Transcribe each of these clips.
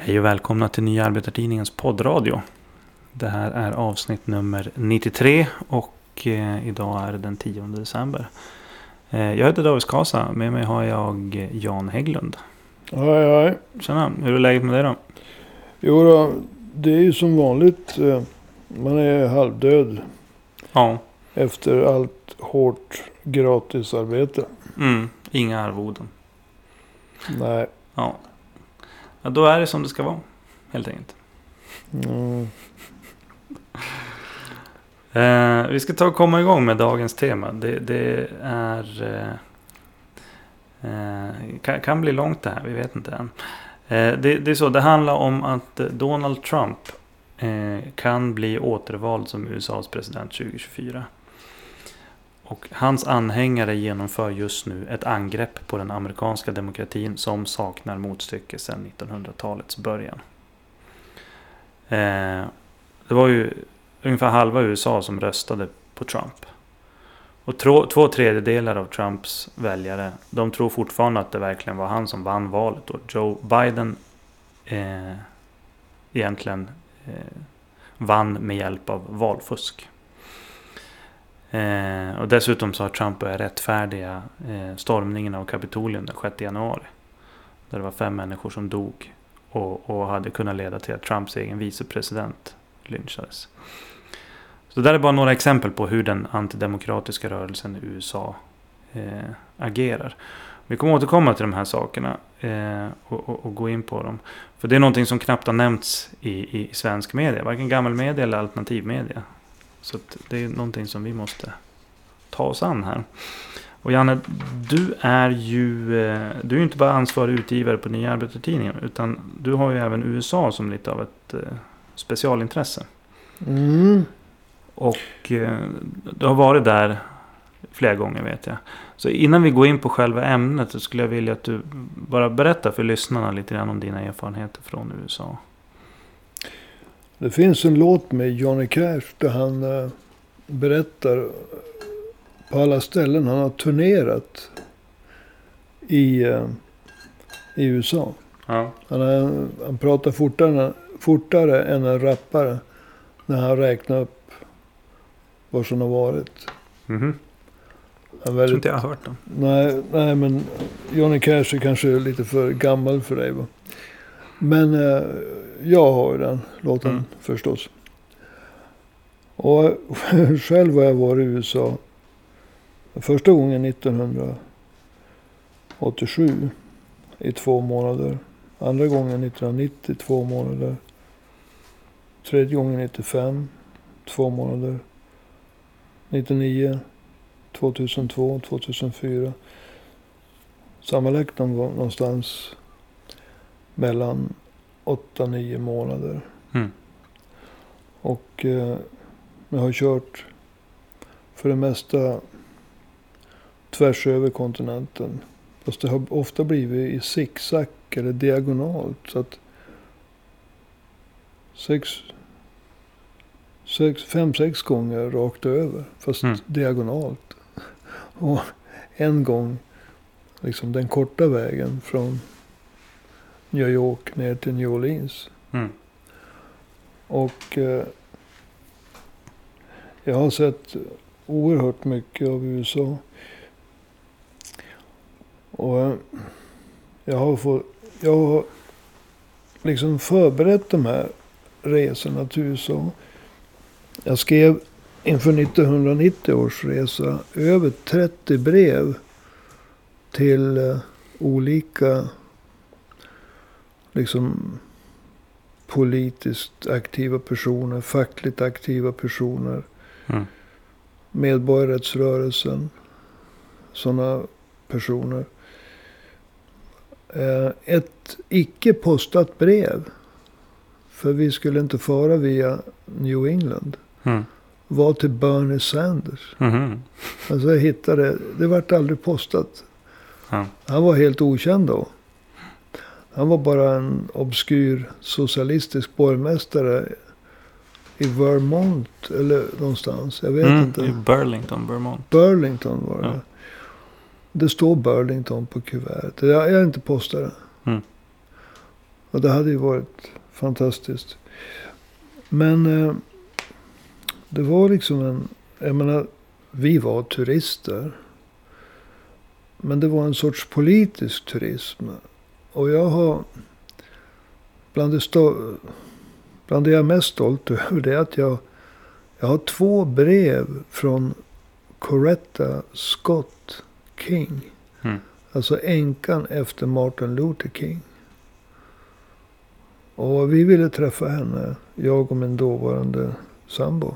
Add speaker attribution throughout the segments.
Speaker 1: Hej och välkomna till Nya Arbetartidningens poddradio. Det här är avsnitt nummer 93 och eh, idag är det den 10 december. Eh, jag heter David Skasa, med mig har jag Jan Hägglund.
Speaker 2: Hej, hej.
Speaker 1: Tjena, hur är läget med dig då?
Speaker 2: Jo då, det är ju som vanligt. eh, Man är halvdöd
Speaker 1: Ja,
Speaker 2: efter allt hårt gratisarbete.
Speaker 1: mm, inga arvoden.
Speaker 2: Nej.
Speaker 1: Ja. Ja, då är det som det ska vara, helt enkelt.
Speaker 2: Mm.
Speaker 1: Eh, vi ska ta och komma igång med dagens tema. Det, det är... Eh, eh, kan, kan bli långt det här, vi vet inte än. Eh, det, det är så, det handlar om att Donald Trump eh, kan bli återvald som USAs president 2024. Och hans anhängare genomför just nu ett angrepp på den amerikanska demokratin som saknar motstycke sedan 1900-talets början. Eh, det var ju ungefär halva USA som röstade på Trump. Och två, två tredjedelar av Trumps väljare, de tror fortfarande att det verkligen var han som vann valet. Och Joe Biden eh, egentligen eh, vann med hjälp av valfusk. Eh, och dessutom så har Trump börjat rättfärdiga eh, stormningen av Kapitolium den 6 januari. Där det var fem människor som dog. Och, och hade kunnat leda till att Trumps egen vicepresident lynchades. Så det där är bara några exempel på hur den antidemokratiska rörelsen i USA eh, agerar. Vi kommer återkomma till de här sakerna eh, och, och, och, gå in på dem. För det är någonting som knappt har nämnts i, i svensk media. Varken gammelmedia eller alternativmedia. Så det är någonting som vi måste ta oss an här. Och Janne, du är ju eh, du är inte bara ansvarig utgivare på Nya Arbetartidningen. Utan du har ju även USA som lite av ett eh, specialintresse.
Speaker 2: Mm.
Speaker 1: Och eh, du har varit där flera gånger vet jag. Så innan vi går in på själva ämnet så skulle jag vilja att du bara berättar för lyssnarna lite grann om dina erfarenheter från USA.
Speaker 2: Det finns en låt med Johnny Cash där han eh, berättar på alla ställen han har turnerat i, eh, i USA.
Speaker 1: Ja.
Speaker 2: Han, är, han pratar fortare, fortare än en rappare när han räknar upp vad som har varit. Han är
Speaker 1: Jag tror inte jag har hört den.
Speaker 2: nej, nej, men Johnny Cash är kanske lite för gammal för dig. Va? Men eh, jag har ju den låten
Speaker 1: Mm.
Speaker 2: förstås. Och själv har jag varit i USA första gången 1987 i två månader. Andra gången 1990 två månader. Tredje gången 95 två månader. 99, 2002, 2004. Sammanlagt någonstans mellan 8-9 månader.
Speaker 1: Mm.
Speaker 2: Och eh, jag har kört för det mesta tvärs över kontinenten. Fast det har ofta blivit i zigzag eller diagonalt. Så att sex, sex, fem, sex gånger rakt över. Fast
Speaker 1: Mm.
Speaker 2: diagonalt. Och en gång liksom den korta vägen från New York ner till New Orleans.
Speaker 1: Mm.
Speaker 2: Och eh, jag har sett oerhört mycket av USA. Och eh, jag har fått, jag har liksom förberett de här resorna till USA. Jag skrev inför 1990 års resa över 30 brev till eh, olika liksom politiskt aktiva personer, fackligt aktiva personer,
Speaker 1: Mm.
Speaker 2: medborgarrättsrörelsen, sådana personer. Eh, Ett icke postat brev, för vi skulle inte fara via New England,
Speaker 1: Mm.
Speaker 2: var till Bernie Sanders.
Speaker 1: Mhm.
Speaker 2: Alltså jag hittade, det vart aldrig postat.
Speaker 1: Ja.
Speaker 2: Han var helt okänd då. Han var bara en obskyr socialistisk borgmästare i Vermont eller någonstans. Jag vet
Speaker 1: Mm.
Speaker 2: inte.
Speaker 1: I Burlington, Vermont.
Speaker 2: Burlington var det.
Speaker 1: Ja.
Speaker 2: Det står Burlington på kuvertet. Jag jag har inte postat det.
Speaker 1: Mm.
Speaker 2: Och det hade ju varit fantastiskt. Men eh, det var liksom en... Jag menar, vi var turister. Men det var en sorts politisk turism. Och jag har... Bland det, stå, bland det jag är mest stolt över det är att jag, jag har två brev från Coretta Scott King.
Speaker 1: Mm.
Speaker 2: Alltså änkan efter Martin Luther King. Och vi ville träffa henne, jag och min dåvarande sambo.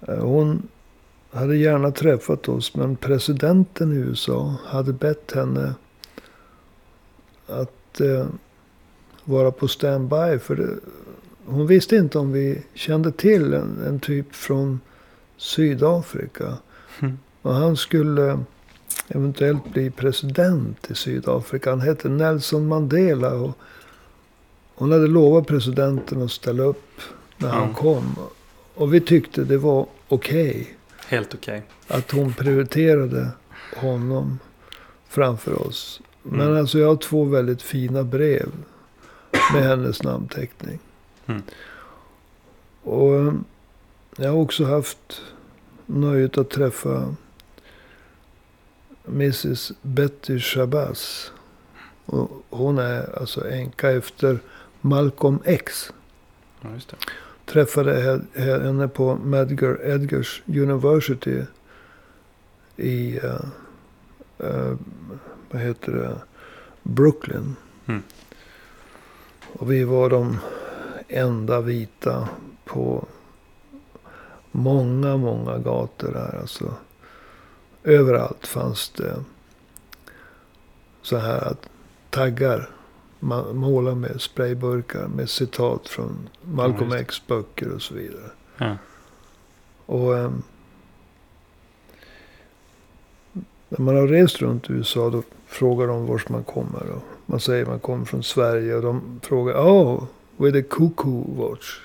Speaker 2: Eh, Hon hade gärna träffat oss, men presidenten i USA hade bett henne att eh, vara på standby. För det, hon visste inte om vi kände till en, en typ från Sydafrika.
Speaker 1: Mm.
Speaker 2: Och han skulle eventuellt bli president i Sydafrika. Han hette Nelson Mandela. Och hon hade lovat presidenten att ställa upp när han
Speaker 1: Ja.
Speaker 2: kom. Och vi tyckte det var okej
Speaker 1: Helt okej.
Speaker 2: att hon prioriterade honom framför oss. Men
Speaker 1: Mm.
Speaker 2: alltså jag har två väldigt fina brev med hennes namnteckning.
Speaker 1: Mm.
Speaker 2: Och eh, jag har också haft nöjet att träffa Mrs Betty Shabazz. Och hon är alltså änka efter Malcolm X.
Speaker 1: Ja.
Speaker 2: Träffade he- he- henne på Medgar Edgars University i, eh, eh, vad heter det, Brooklyn.
Speaker 1: Mm.
Speaker 2: Och vi var de enda vita på många, många gator där. Alltså, överallt fanns det så här att taggar. Man målar med sprayburkar med citat från Malcolm
Speaker 1: Ja.
Speaker 2: X böcker och så vidare.
Speaker 1: Ja.
Speaker 2: Och ehm, när man har rest runt i USA då frågar de var man kommer. Och man säger man kommer från Sverige och de frågar oh, with a cuckoo watch.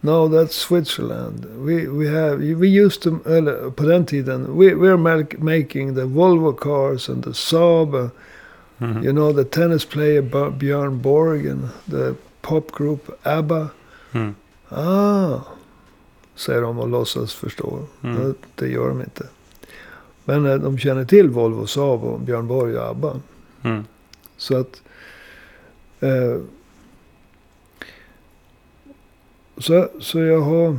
Speaker 2: No, that's Switzerland. We, we have, we used to, eller på den tiden, we, we're make, making the Volvo cars and the Saab. and,
Speaker 1: Mhm.
Speaker 2: You know, the tennis player Björn Borg and the pop group ABBA.
Speaker 1: Mm.
Speaker 2: Ah, säger de och låtsas förstå.
Speaker 1: Mm.
Speaker 2: Det, det gör de inte. Men eh, de känner till Volvo, Saab och Björn Borg och ABBA.
Speaker 1: Mm.
Speaker 2: Så att... Eh, så, så jag har...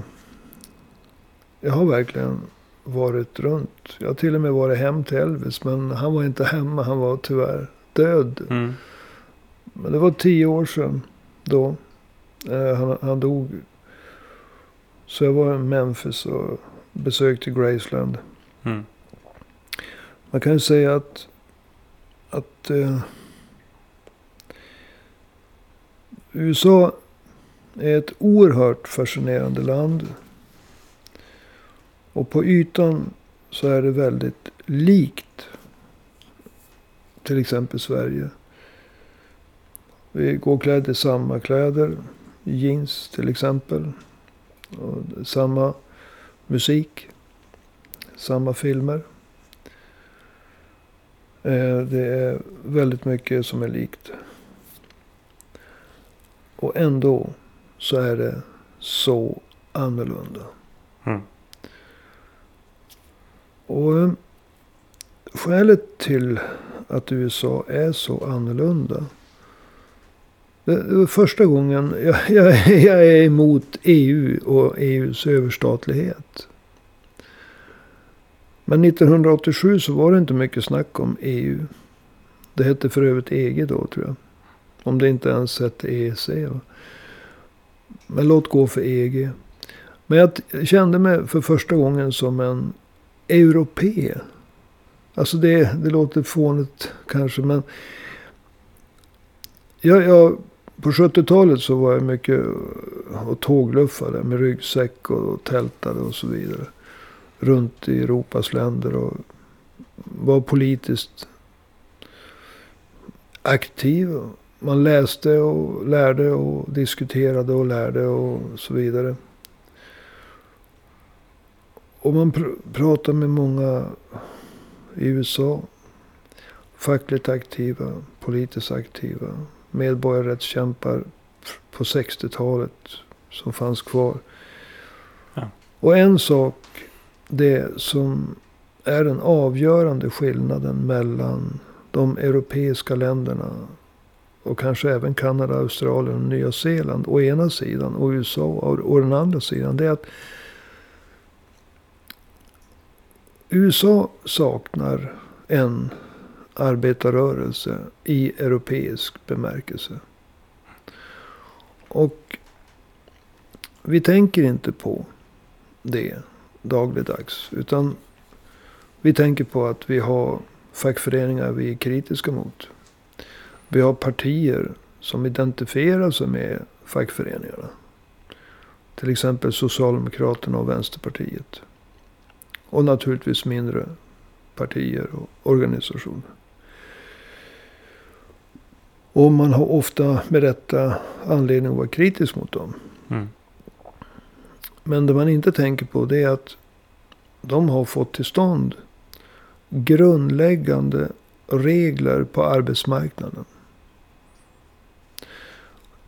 Speaker 2: Jag har verkligen varit runt. Jag har till och med varit hem till Elvis. Men han var inte hemma. Han var tyvärr död.
Speaker 1: Mm.
Speaker 2: Men det var tio år sedan då. Eh, han, han dog. Så jag var i Memphis och besökte Graceland.
Speaker 1: Mm.
Speaker 2: Man kan ju säga att, att eh, USA är ett oerhört fascinerande land. Och på ytan så är det väldigt likt till exempel Sverige. Vi går klädda i samma kläder. Jeans till exempel. Och samma musik. Samma filmer. Eh, Det är väldigt mycket som är likt. Och ändå så är det så annorlunda.
Speaker 1: Mm.
Speaker 2: Och eh, skälet till att USA är så annorlunda. Det det var första gången jag, jag, jag är emot EU och EUs överstatlighet. Men 1987 så var det inte mycket snack om EU. Det hette för övrigt EG då tror jag. Om det inte ens hette EEC. va. Men låt gå för EG. Men jag kände mig för första gången som en europé. Alltså det, det låter fånigt kanske men. Jag, jag, på 70-talet så var jag mycket och tågluffade med ryggsäck och tältade och så vidare. Runt i Europas länder och var politiskt aktiv. Man läste och lärde och diskuterade och lärde och så vidare. Och man pr- pratar med många i USA. fackligt aktiva, politiskt aktiva, medborgarrättskämpar på 60-talet som fanns kvar.
Speaker 1: Ja.
Speaker 2: Och en sak, det som är den avgörande skillnaden mellan de europeiska länderna och kanske även Kanada, Australien och Nya Zeeland å ena sidan och USA å den andra sidan. Det är att USA saknar en arbetarrörelse i europeisk bemärkelse. Och vi tänker inte på det dagligdags. Utan vi tänker på att vi har fackföreningar vi är kritiska mot. Vi har partier som identifierar sig med fackföreningarna. Till exempel Socialdemokraterna och Vänsterpartiet. Och naturligtvis mindre partier och organisationer. Och man har ofta med rätta anledning att vara kritisk mot dem.
Speaker 1: Mm.
Speaker 2: Men det man inte tänker på det är att de har fått till stånd grundläggande regler på arbetsmarknaden.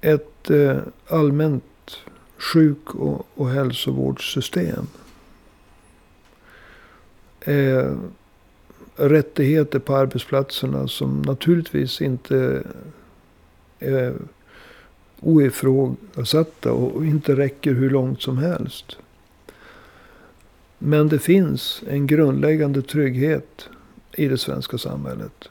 Speaker 2: Ett eh, allmänt sjuk och, och hälsovårdssystem. Eh, rättigheter på arbetsplatserna som naturligtvis inte är oifrågasatta och inte räcker hur långt som helst. Men det finns en grundläggande trygghet i det svenska samhället.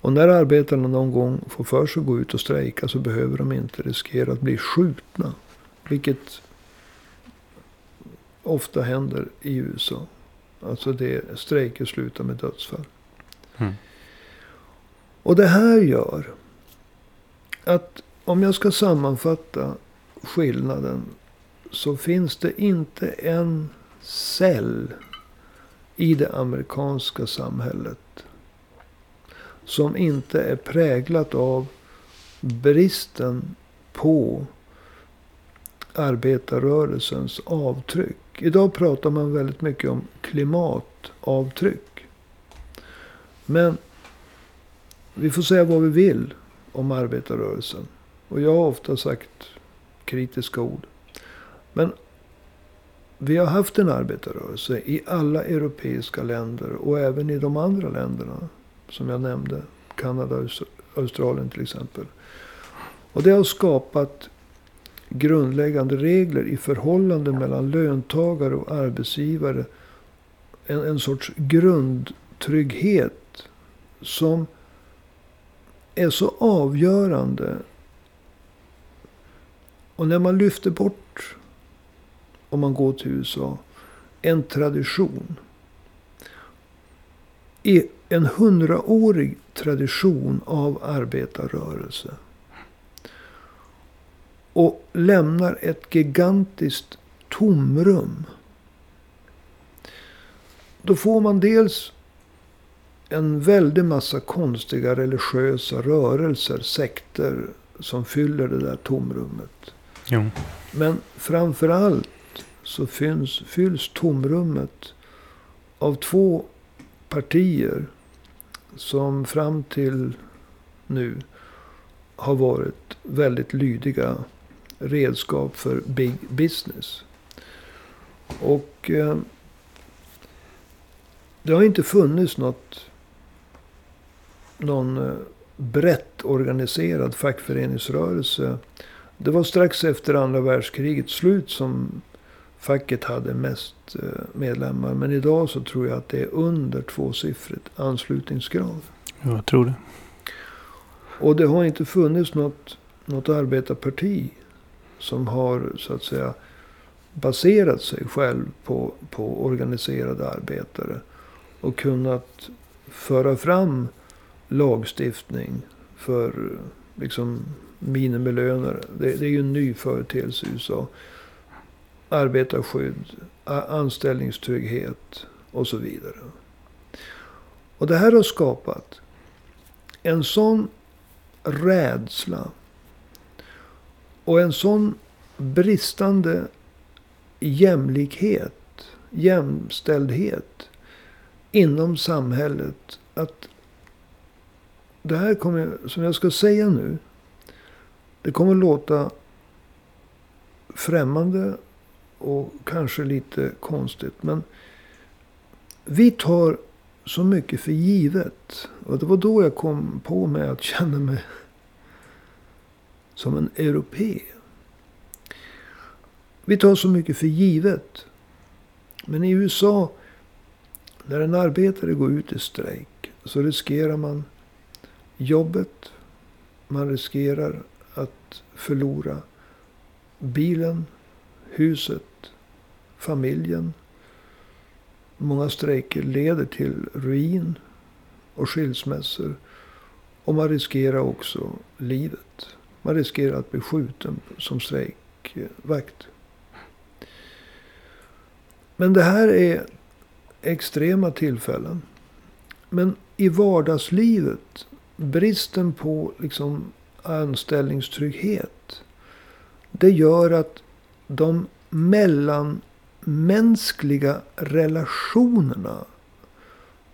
Speaker 2: Och när arbetarna någon gång får för sig att gå ut och strejka så behöver de inte riskera att bli skjutna. Vilket ofta händer i USA. Alltså det strejker slutar med dödsfall.
Speaker 1: Mm.
Speaker 2: Och det här gör att om jag ska sammanfatta skillnaden. Så finns det inte en cell i det amerikanska samhället. Som inte är präglat av bristen på arbetarrörelsens avtryck. Idag pratar man väldigt mycket om klimatavtryck. Men vi får säga vad vi vill om arbetarrörelsen. Och jag har ofta sagt kritiska ord. Men vi har haft en arbetarrörelse i alla europeiska länder och även i de andra länderna. Som jag nämnde. Kanada och Australien till exempel. Och det har skapat grundläggande regler i förhållande mellan löntagare och arbetsgivare. En, en sorts grundtrygghet som är så avgörande och när man lyfter bort, om man går till USA, en tradition. En hundraårig tradition av arbetarrörelse. Och lämnar ett gigantiskt tomrum. Då får man dels en väldig massa konstiga religiösa rörelser, sekter som fyller det där tomrummet.
Speaker 1: Jo.
Speaker 2: Men framför allt så fylls, fylls tomrummet av två partier som fram till nu har varit väldigt lydiga redskap för big business. Och eh, det har inte funnits något, någon eh, brett organiserad fackföreningsrörelse det var strax efter andra världskrigets slut som facket hade mest eh, medlemmar. Men idag så tror jag att det är under tvåsiffrigt anslutningsgrad.
Speaker 1: Jag tror det.
Speaker 2: Och det har inte funnits något, något arbetarparti som har så att säga baserat sig själv på, på organiserade arbetare. Och kunnat föra fram lagstiftning för liksom minimilöner. Det, det är ju en ny företeelse i USA. Arbetarskydd, anställningstrygghet och så vidare. Och det här har skapat en sån rädsla. Och en sån bristande jämlikhet, jämställdhet inom samhället. Att det här kommer, som jag ska säga nu. Det kommer låta främmande och kanske lite konstigt. Men vi tar så mycket för givet. Och det var då jag kom på mig att känna mig som en europé. Vi tar så mycket för givet. Men i USA, när en arbetare går ut i strejk, så riskerar man jobbet. Man riskerar att förlora bilen, huset, familjen. Många strejker leder till ruin och skilsmässor. Och man riskerar också livet. Man riskerar att bli skjuten som strejkvakt. Men det här är extrema tillfällen. Men i vardagslivet, bristen på liksom anställningstrygghet. Det gör att de mellanmänskliga relationerna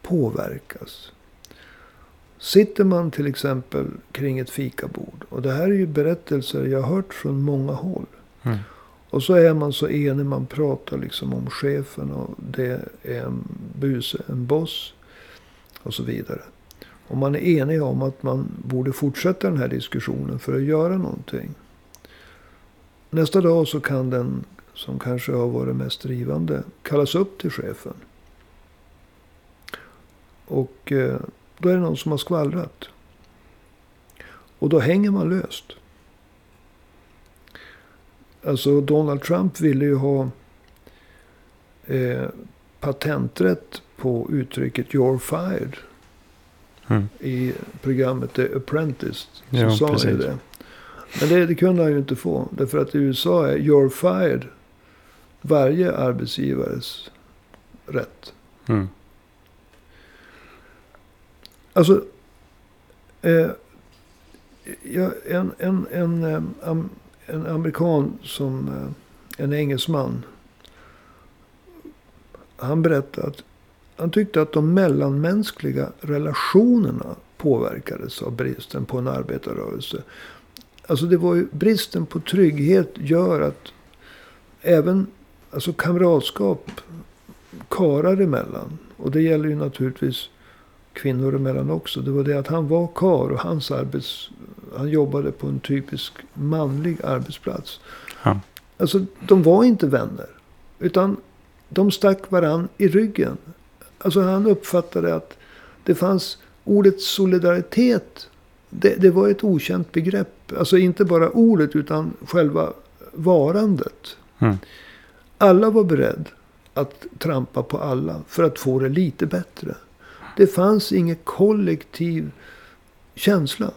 Speaker 2: påverkas. Sitter man till exempel kring ett fikabord. Och det här är ju berättelser jag har hört från många håll. Mm. Och så är man så enig. Man pratar liksom om chefen. Och det är en buse, en boss. Och så vidare. Och man är enig om att man borde fortsätta den här diskussionen för att göra någonting. Nästa dag så kan den som kanske har varit mest drivande kallas upp till chefen. Och eh, då är det någon som har skvallrat. Och då hänger man löst. Alltså Donald Trump ville ju ha eh, patenträtt på uttrycket “You're fired”. Mm. I programmet The Apprentice. Så
Speaker 1: ja,
Speaker 2: sa han ju det. Men det, det, kunde han ju inte få. Därför att i USA är “You're fired” varje arbetsgivares rätt. Mm. Alltså, eh, ja, en, en, en, en amerikan som, eh, en engelsman. Han berättade att han tyckte att de mellanmänskliga relationerna påverkades av bristen på en arbetarrörelse. Alltså det var ju bristen på trygghet gör att även alltså kamratskap karar emellan. Och det gäller ju naturligtvis kvinnor emellan också. Det var det att han var kar och hans arbets... Han jobbade på en typisk manlig arbetsplats. Ja. Alltså de var inte vänner. Utan de stack varann i ryggen. Alltså han uppfattade att det fanns ordet solidaritet. Det, det var ett okänt begrepp. Alltså inte bara ordet utan själva varandet. Mm. Alla var beredda att trampa på alla för att få det lite bättre. Det fanns ingen kollektiv känsla.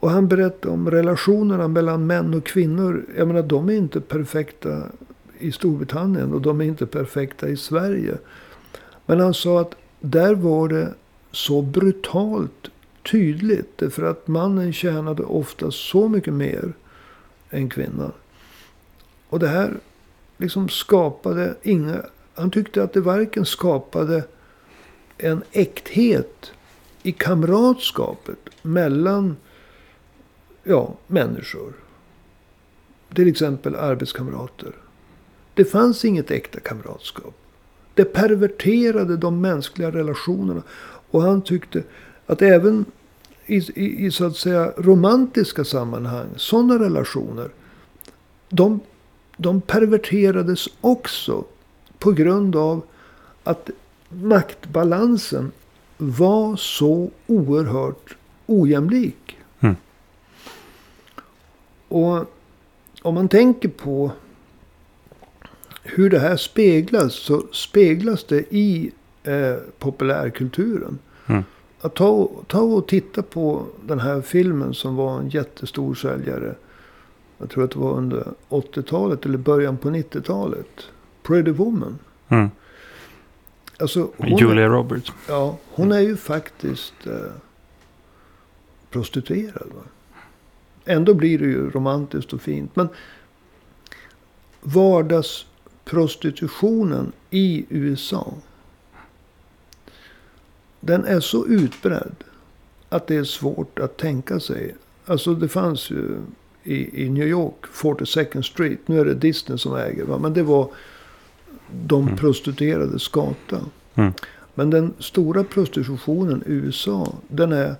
Speaker 2: Och han berättade om relationerna mellan män och kvinnor. Jag menar, de är inte perfekta i Storbritannien och de är inte perfekta i Sverige. Men han sa att där var det så brutalt tydligt. För att mannen tjänade ofta så mycket mer än kvinnan. Och det här liksom skapade inga... Han tyckte att det varken skapade en äkthet i kamratskapet mellan ja, människor. Till exempel arbetskamrater. Det fanns inget äkta kamratskap. Det perverterade de mänskliga relationerna. Och han tyckte att även i, i, i så att säga romantiska sammanhang, sådana relationer. De, de perverterades också på grund av att maktbalansen var så oerhört ojämlik. Mm. Och om man tänker på hur det här speglas. Så speglas det i eh, populärkulturen. Mm. Att ta, ta och titta på den här filmen som var en jättestor säljare. Jag tror att det var under 80-talet eller början på 90-talet. Pretty Woman. Mm.
Speaker 1: Alltså, Julia Roberts.
Speaker 2: Ja, hon är ju faktiskt eh, prostituerad. Va? Ändå blir det ju romantiskt och fint. Men vardagsprostitutionen i USA. Den är så utbredd. att det är svårt att tänka sig. Alltså det fanns ju i, i New York, 42nd Street. Nu är det Disney som äger. Va? Men det var de
Speaker 1: Mm.
Speaker 2: prostituerades gata.
Speaker 1: Mm.
Speaker 2: Men den stora prostitutionen i USA, den är...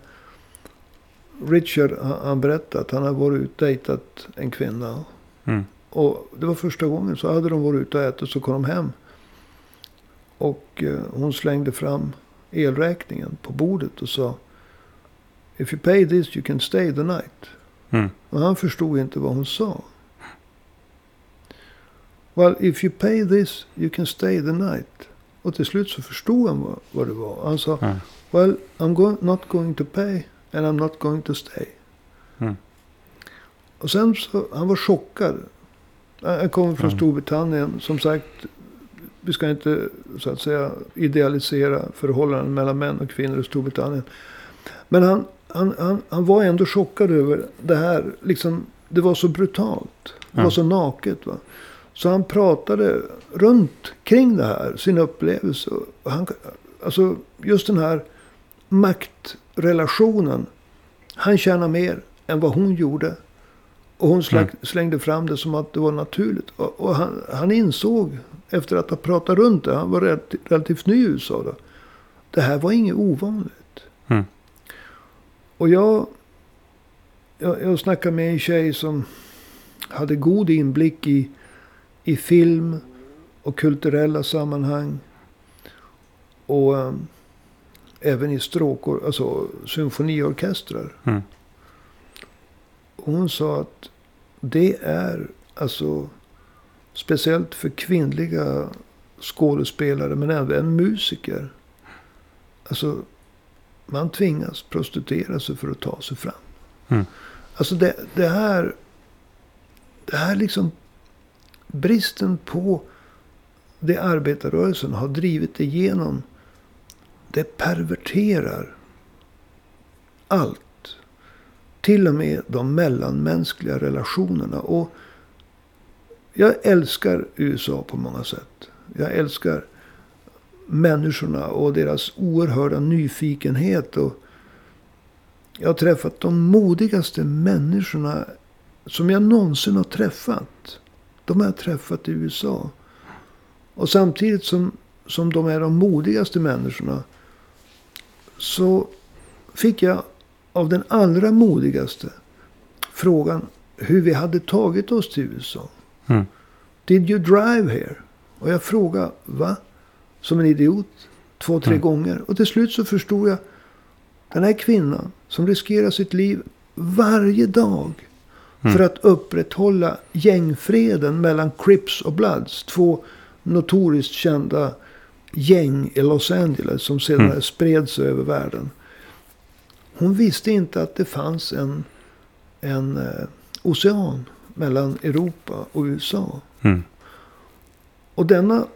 Speaker 2: Richard, han, berättade att han har varit ute och dejtat en kvinna.
Speaker 1: Mm.
Speaker 2: Och det var första gången. Så hade de varit ute och ätit så kom de hem. Och eh, hon slängde fram elräkningen på bordet och sa. If you pay this you can stay the night.
Speaker 1: Mm.
Speaker 2: Och han förstod inte vad hon sa. Well, if you pay this you can stay the night. Och till slut så förstod han vad, vad det var. Han sa.
Speaker 1: Ja.
Speaker 2: Well, I'm go- not going to pay and I'm not going to stay.
Speaker 1: Mm.
Speaker 2: Och sen så, han var chockad. Han han kommer från
Speaker 1: Mm.
Speaker 2: Storbritannien. Som sagt, vi ska inte så att säga idealisera förhållanden mellan män och kvinnor i Storbritannien. Men han, han, han, han var ändå chockad över det här. Liksom, det var så brutalt. Det var
Speaker 1: Ja.
Speaker 2: så naket. Va? Så han pratade runt kring det här, sin upplevelse. Han, alltså just den här maktrelationen. Han tjänar mer än vad hon gjorde. Och hon släng,
Speaker 1: Mm.
Speaker 2: slängde fram det som att det var naturligt. Och, och han, han insåg efter att ha pratat runt det. Han var relativt, relativt ny i USA då. Det här var inget ovanligt.
Speaker 1: Mm.
Speaker 2: Och jag, jag, jag snackade med en tjej som hade god inblick i, i film och kulturella sammanhang. Och ehm, även i stråkor, alltså symfoniorkestrar.
Speaker 1: Mm.
Speaker 2: Hon sa att det är alltså speciellt för kvinnliga skådespelare men även musiker. Alltså man tvingas prostituera sig för att ta sig fram.
Speaker 1: Mm.
Speaker 2: Alltså det, det här. Det här liksom. Bristen på det arbetarrörelsen har drivit igenom. Det perverterar allt. Till och med de mellanmänskliga relationerna. Och jag älskar USA på många sätt. Jag älskar människorna och deras oerhörda nyfikenhet. Och jag har träffat de modigaste människorna som jag någonsin har träffat. De har jag träffat i USA. Och samtidigt som, som de är de modigaste människorna. Så fick jag av den allra modigaste frågan hur vi hade tagit oss till USA.
Speaker 1: Mm.
Speaker 2: Did you drive here? Och jag frågade, va? Som en idiot. Två, tre
Speaker 1: Mm.
Speaker 2: gånger. Och till slut så förstod jag. Den här kvinnan som riskerar sitt liv varje dag.
Speaker 1: Mm.
Speaker 2: För att upprätthålla gängfreden mellan Crips och Bloods. Två notoriskt kända gäng i Los Angeles. Som senare
Speaker 1: Mm.
Speaker 2: spred sig över världen. Hon visste inte att det fanns en, en eh, ocean mellan Europa och USA.
Speaker 1: Mm.
Speaker 2: Och denna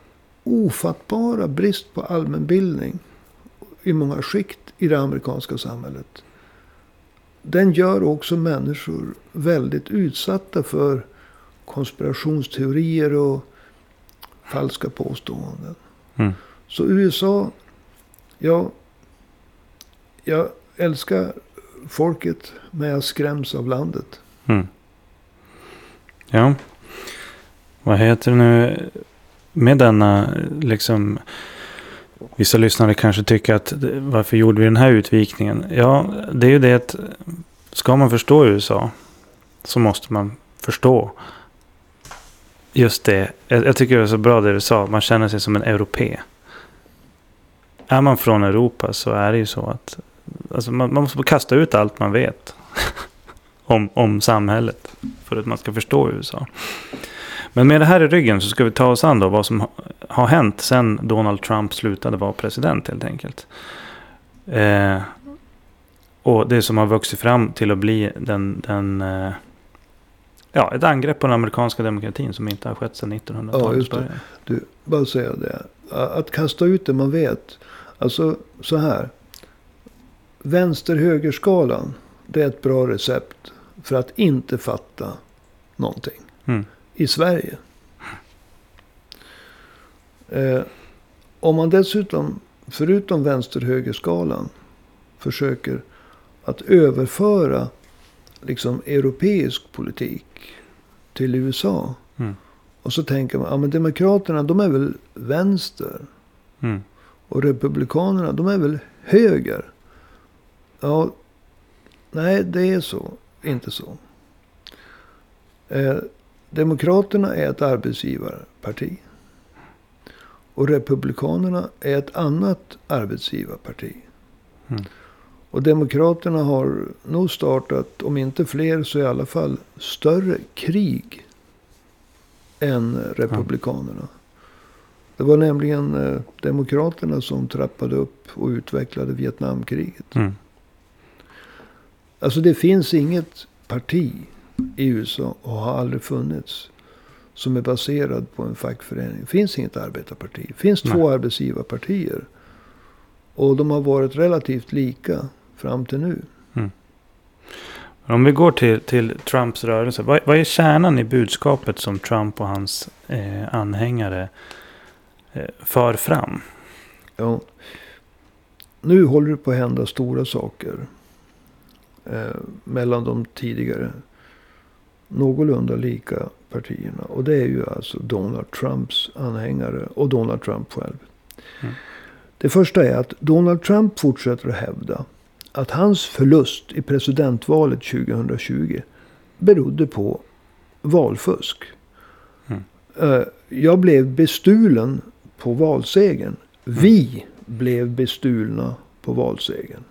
Speaker 2: ofattbara brist på allmänbildning i många skikt i det amerikanska samhället. Den gör också människor väldigt utsatta för konspirationsteorier och falska påståenden.
Speaker 1: Mm.
Speaker 2: Så USA, ja, jag älskar folket men jag skräms av landet.
Speaker 1: Mm. Ja. Vad heter det nu? Med denna liksom. Vissa lyssnare kanske tycker att varför gjorde vi den här utvikningen? Ja, det är ju det att ska man förstå USA så måste man förstå just det. Jag, jag tycker det var så bra det du sa. Man känner sig som en europé. Är man från Europa så är det ju så att alltså man, man måste kasta ut allt man vet om, om samhället för att man ska förstå USA. Men med det här i ryggen så ska vi ta oss an då vad som ha- har hänt sen Donald Trump slutade vara president helt enkelt. Eh, och det som har vuxit fram till att bli den, den eh, ja, ett angrepp på den amerikanska demokratin som inte har skett sedan 1900-talets
Speaker 2: Ja,
Speaker 1: början.
Speaker 2: Du, bara säga det. Att kasta ut det man vet. Alltså så här. Vänster-högerskalan. Det är ett bra recept för att inte fatta någonting.
Speaker 1: Mm.
Speaker 2: I Sverige. Eh, om man dessutom, förutom vänster-högerskalan, försöker att överföra liksom europeisk politik till USA.
Speaker 1: Mm.
Speaker 2: Och så tänker man, ja men demokraterna de är väl vänster.
Speaker 1: Mm.
Speaker 2: Och republikanerna de är väl höger. Ja, nej det är så. Inte så. Eh, demokraterna är ett arbetsgivarparti. Och republikanerna är ett annat arbetsgivarparti.
Speaker 1: Mm.
Speaker 2: Och demokraterna har nog startat, om inte fler så i alla fall större krig än republikanerna. Det var nämligen eh, demokraterna som trappade upp och utvecklade Vietnamkriget.
Speaker 1: Mm.
Speaker 2: Alltså det finns inget parti i USA och har aldrig funnits. Som är baserad på en fackförening. Det finns inget arbetarparti. Det finns
Speaker 1: Nej.
Speaker 2: två arbetsgivarpartier. Och de har varit relativt lika fram till nu.
Speaker 1: Om vi går till, till Trumps rörelse. Vad, vad är kärnan i budskapet som Trump och hans eh, anhängare eh, för fram?
Speaker 2: Ja. Nu håller det på att hända stora saker. Eh, mellan de tidigare någorlunda lika partierna. Och det är ju alltså Donald Trumps anhängare och Donald Trump själv.
Speaker 1: Mm.
Speaker 2: Det första är att Donald Trump fortsätter att hävda att hans förlust i presidentvalet 2020 berodde på valfusk.
Speaker 1: Mm.
Speaker 2: Eh, Jag blev bestulen på valsegern. Vi blev bestulna på valsegern.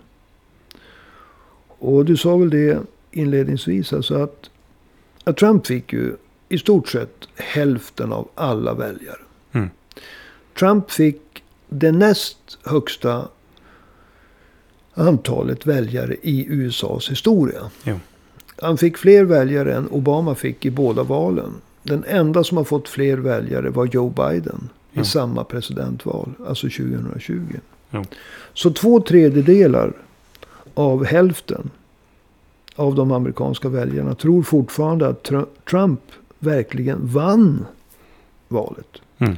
Speaker 2: Och du sa väl det inledningsvis. Alltså att, att Trump fick ju i stort sett hälften av alla väljare.
Speaker 1: Mm.
Speaker 2: Trump fick det näst högsta antalet väljare i USAs historia.
Speaker 1: Jo.
Speaker 2: Han fick fler väljare än Obama fick i båda valen. Den enda som har fått fler väljare var Joe Biden i
Speaker 1: Ja.
Speaker 2: samma presidentval, alltså 2020.
Speaker 1: Jo.
Speaker 2: Så två tredjedelar av hälften av de amerikanska väljarna tror fortfarande att Tr- Trump verkligen vann valet.
Speaker 1: Mm.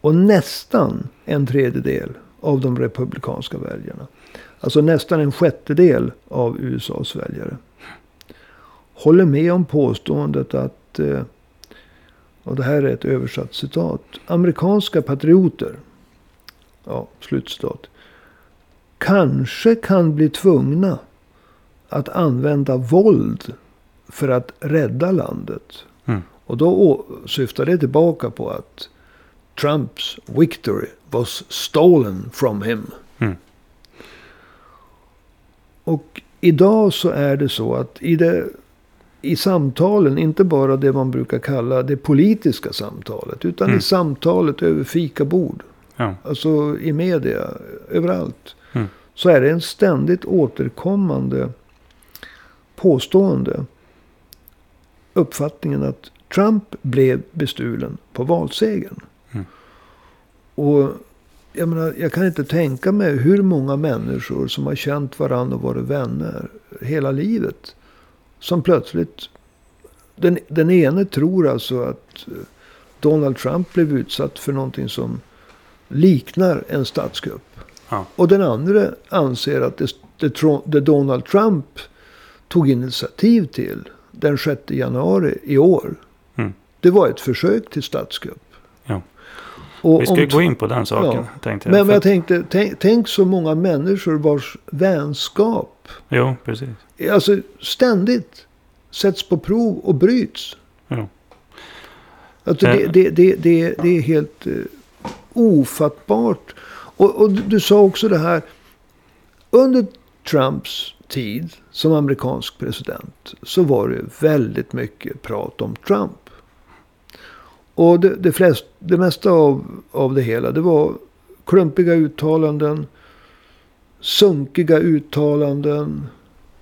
Speaker 2: Och nästan en tredjedel av de republikanska väljarna. Alltså nästan en sjättedel av USAs väljare. Håller med om påståendet att, eh, och det här är ett översatt citat. Amerikanska patrioter, ja, slutcitat. Kanske kan bli tvungna att använda våld för att rädda landet.
Speaker 1: Mm.
Speaker 2: Och då syftar det tillbaka på att Trumps victory was stolen from him.
Speaker 1: Mm.
Speaker 2: Och idag så är det så att i, det, i samtalen, inte bara det man brukar kalla det politiska samtalet. Utan
Speaker 1: Mm.
Speaker 2: i samtalet över fikabord.
Speaker 1: Ja.
Speaker 2: Alltså i media, överallt.
Speaker 1: Mm.
Speaker 2: Så är det en ständigt återkommande påstående. Uppfattningen att Trump blev bestulen på valsegern.
Speaker 1: Mm.
Speaker 2: Och jag menar, jag kan inte tänka mig hur många människor som har känt varandra och varit vänner hela livet. Som plötsligt, den, den ene tror alltså att eh, Donald Trump blev utsatt för någonting som liknar en statskupp.
Speaker 1: Ja.
Speaker 2: Och den andra anser att det, det, det Donald Trump tog initiativ till den 6 januari i år.
Speaker 1: Mm.
Speaker 2: Det var ett försök till statskupp.
Speaker 1: Ja.
Speaker 2: Och
Speaker 1: Vi ska
Speaker 2: om
Speaker 1: gå in på den saken.
Speaker 2: Ja.
Speaker 1: Tänkte jag.
Speaker 2: Men, men jag tänkte, tänk, tänk så många människor vars vänskap
Speaker 1: Jo, precis.
Speaker 2: alltså ständigt sätts på prov och bryts.
Speaker 1: Jo.
Speaker 2: Alltså det,
Speaker 1: Eh.
Speaker 2: det, det, det, är helt uh, ofattbart. Och, och du, du sa också det här. Under Trumps tid som amerikansk president så var det väldigt mycket prat om Trump. Och det, det, flest, det mesta av, av det hela det var klumpiga uttalanden. Sunkiga uttalanden.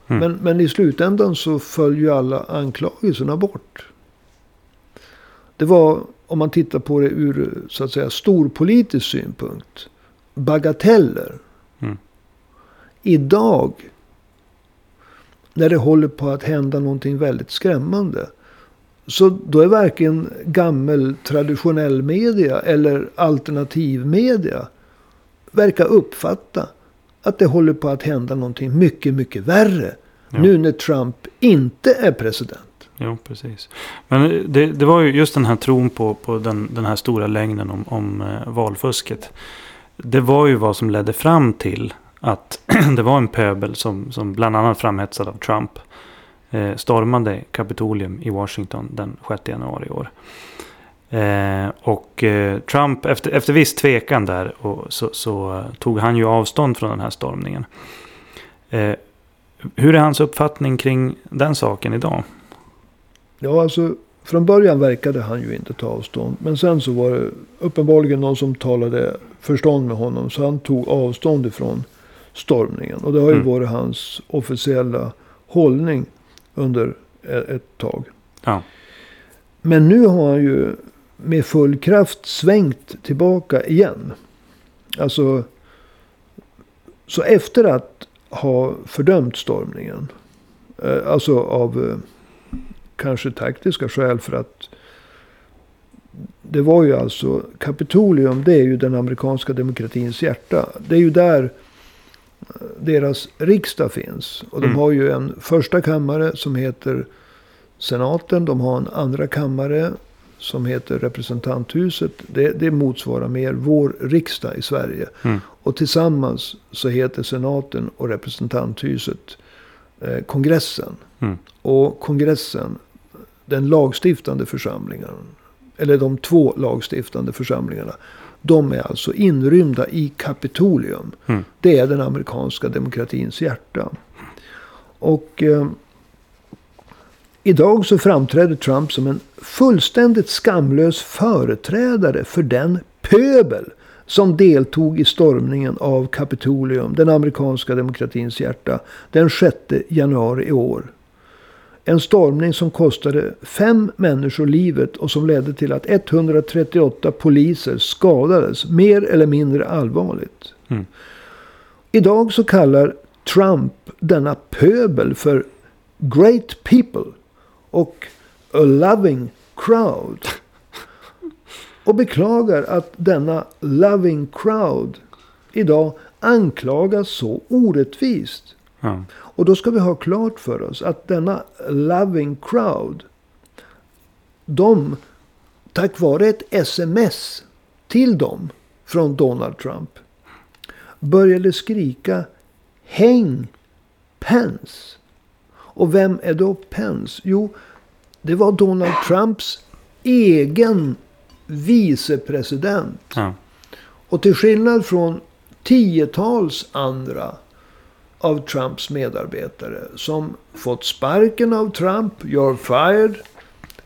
Speaker 1: Mm.
Speaker 2: Men, men i slutändan så föll ju alla anklagelserna bort. Det var, om man tittar på det ur så att säga storpolitisk synpunkt, bagateller.
Speaker 1: Mm.
Speaker 2: Idag, när det håller på att hända någonting väldigt skrämmande. Så då är varken gammel traditionell media eller alternativ media verkar uppfatta att det håller på att hända någonting mycket, mycket värre.
Speaker 1: Ja.
Speaker 2: Nu när Trump inte är president.
Speaker 1: Jo, precis. Men det, det var ju just den här tron på, på den, den här stora längden om, om eh, valfusket. Det var ju vad som ledde fram till att det var en pöbel som, som bland annat framhetsad av Trump eh, stormade Kapitolium i Washington den 6 januari i år. Eh, och eh, Trump, efter, efter viss tvekan där, och så, så eh, tog han ju avstånd från den här stormningen. Eh, hur är hans uppfattning kring den saken idag?
Speaker 2: Ja, alltså från början verkade han ju inte ta avstånd. Men sen så var det uppenbarligen någon som talade förstånd med honom. Så han tog avstånd ifrån stormningen. Och det har ju
Speaker 1: Mm.
Speaker 2: varit hans officiella hållning under e- ett tag.
Speaker 1: Ja.
Speaker 2: Men nu har han ju med full kraft svängt tillbaka igen. Alltså, så efter att ha fördömt stormningen. Eh, alltså av eh, kanske taktiska skäl för att det var ju alltså Kapitolium, det är ju den amerikanska demokratins hjärta. Det är ju där eh, deras riksdag finns. Och de
Speaker 1: Mm.
Speaker 2: har ju en första kammare som heter senaten. De har en andra kammare som heter representanthuset. Det, det motsvarar mer vår riksdag i Sverige.
Speaker 1: Mm.
Speaker 2: Och tillsammans så heter senaten och representanthuset eh, kongressen.
Speaker 1: Mm.
Speaker 2: Och kongressen, den lagstiftande församlingen, eller de två lagstiftande församlingarna. De är alltså inrymda i Kapitolium.
Speaker 1: Mm.
Speaker 2: Det är den amerikanska demokratins hjärta. Och eh, idag så framträder Trump som en fullständigt skamlös företrädare för den pöbel som deltog i stormningen av Kapitolium, den amerikanska demokratins hjärta, den 6 januari i år. En stormning som kostade fem människor livet och som ledde till att 138 poliser skadades mer eller mindre allvarligt.
Speaker 1: Mm.
Speaker 2: Idag så kallar Trump denna pöbel för Great People och A Loving Crowd. Och beklagar att denna Loving Crowd idag anklagas så orättvist.
Speaker 1: Ja.
Speaker 2: Och då ska vi ha klart för oss att denna loving crowd. De, tack vare ett sms till dem från Donald Trump. Började skrika Häng Pence. Och vem är då Pence? Jo, det var Donald Trumps egen vicepresident.
Speaker 1: Ja.
Speaker 2: Och till skillnad från tiotals andra av Trumps medarbetare som fått sparken av Trump, you're fired.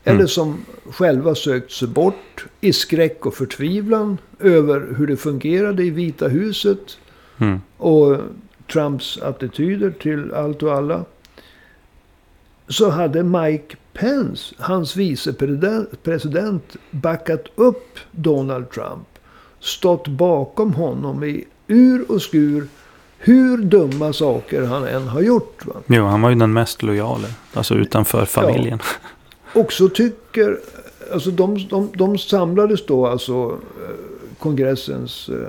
Speaker 2: Eller
Speaker 1: Mm.
Speaker 2: som själva sökt sig bort i skräck och förtvivlan över hur det fungerade i Vita huset.
Speaker 1: Mm.
Speaker 2: Och Trumps attityder till allt och alla. Så hade Mike Pence, hans vicepresident, backat upp Donald Trump. Stått bakom honom i ur och skur. Hur dumma saker han än har gjort. Va?
Speaker 1: Jo, han var ju den mest lojala. Alltså utanför familjen.
Speaker 2: Och så tycker, alltså de, de, de samlades då alltså eh, kongressens eh,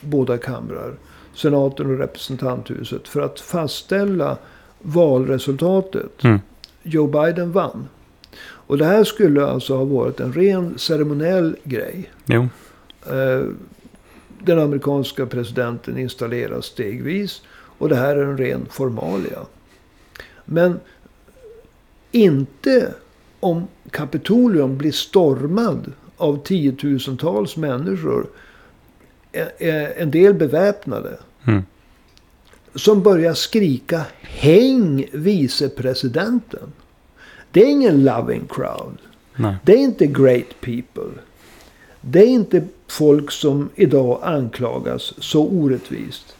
Speaker 2: båda kamrar, senaten och representanthuset, för att fastställa valresultatet.
Speaker 1: Mm.
Speaker 2: Joe Biden vann. Och det här skulle alltså ha varit en ren ceremoniell grej.
Speaker 1: Jo.
Speaker 2: Eh, Den amerikanska presidenten installeras stegvis. Och det här är en ren formalia. Men inte om Kapitolium blir stormad av tiotusentals människor. eh, eh, En del beväpnade.
Speaker 1: Mm.
Speaker 2: Som börjar skrika häng vicepresidenten. Det är ingen loving crowd.
Speaker 1: Nej.
Speaker 2: Det är inte great people. Det är inte folk som idag anklagas så orättvist.